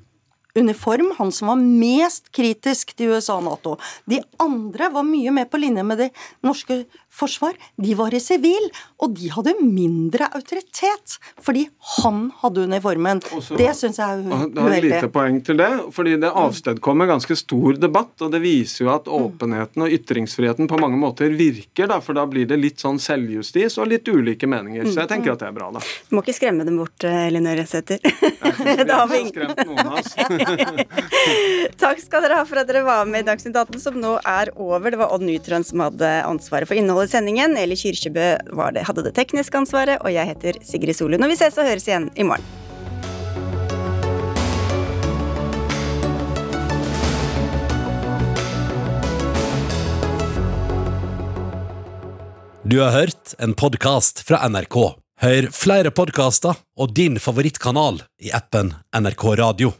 uniform, han som var mest kritisk til USA og Nato. De andre var mye mer på linje med de norske forsvar, de var i sivil, og de hadde mindre autoritet fordi han hadde uniformen. Også, det syns jeg er Det har et lite poeng til det, fordi det avstedkommer ganske stor debatt, og det viser jo at åpenheten og ytringsfriheten på mange måter virker, da, for da blir det litt sånn selvjustis og litt ulike meninger. Så jeg tenker at det er bra, da. Du må ikke skremme dem bort, eh, Elin Ørjensæter. *laughs* Da har vi ingen- *laughs* Takk skal dere ha for at dere var med i Dagsnytt 18, som nå er over. Det var Odd Nytrøen som hadde ansvaret for innholdet i sendingen. Eli Kyrkjebø det, hadde det tekniske ansvaret, og jeg heter Sigrid Solund. Og vi ses og høres igjen i morgen. Du har hørt en podkast fra NRK. Hør flere podkaster og din favorittkanal i appen NRK Radio.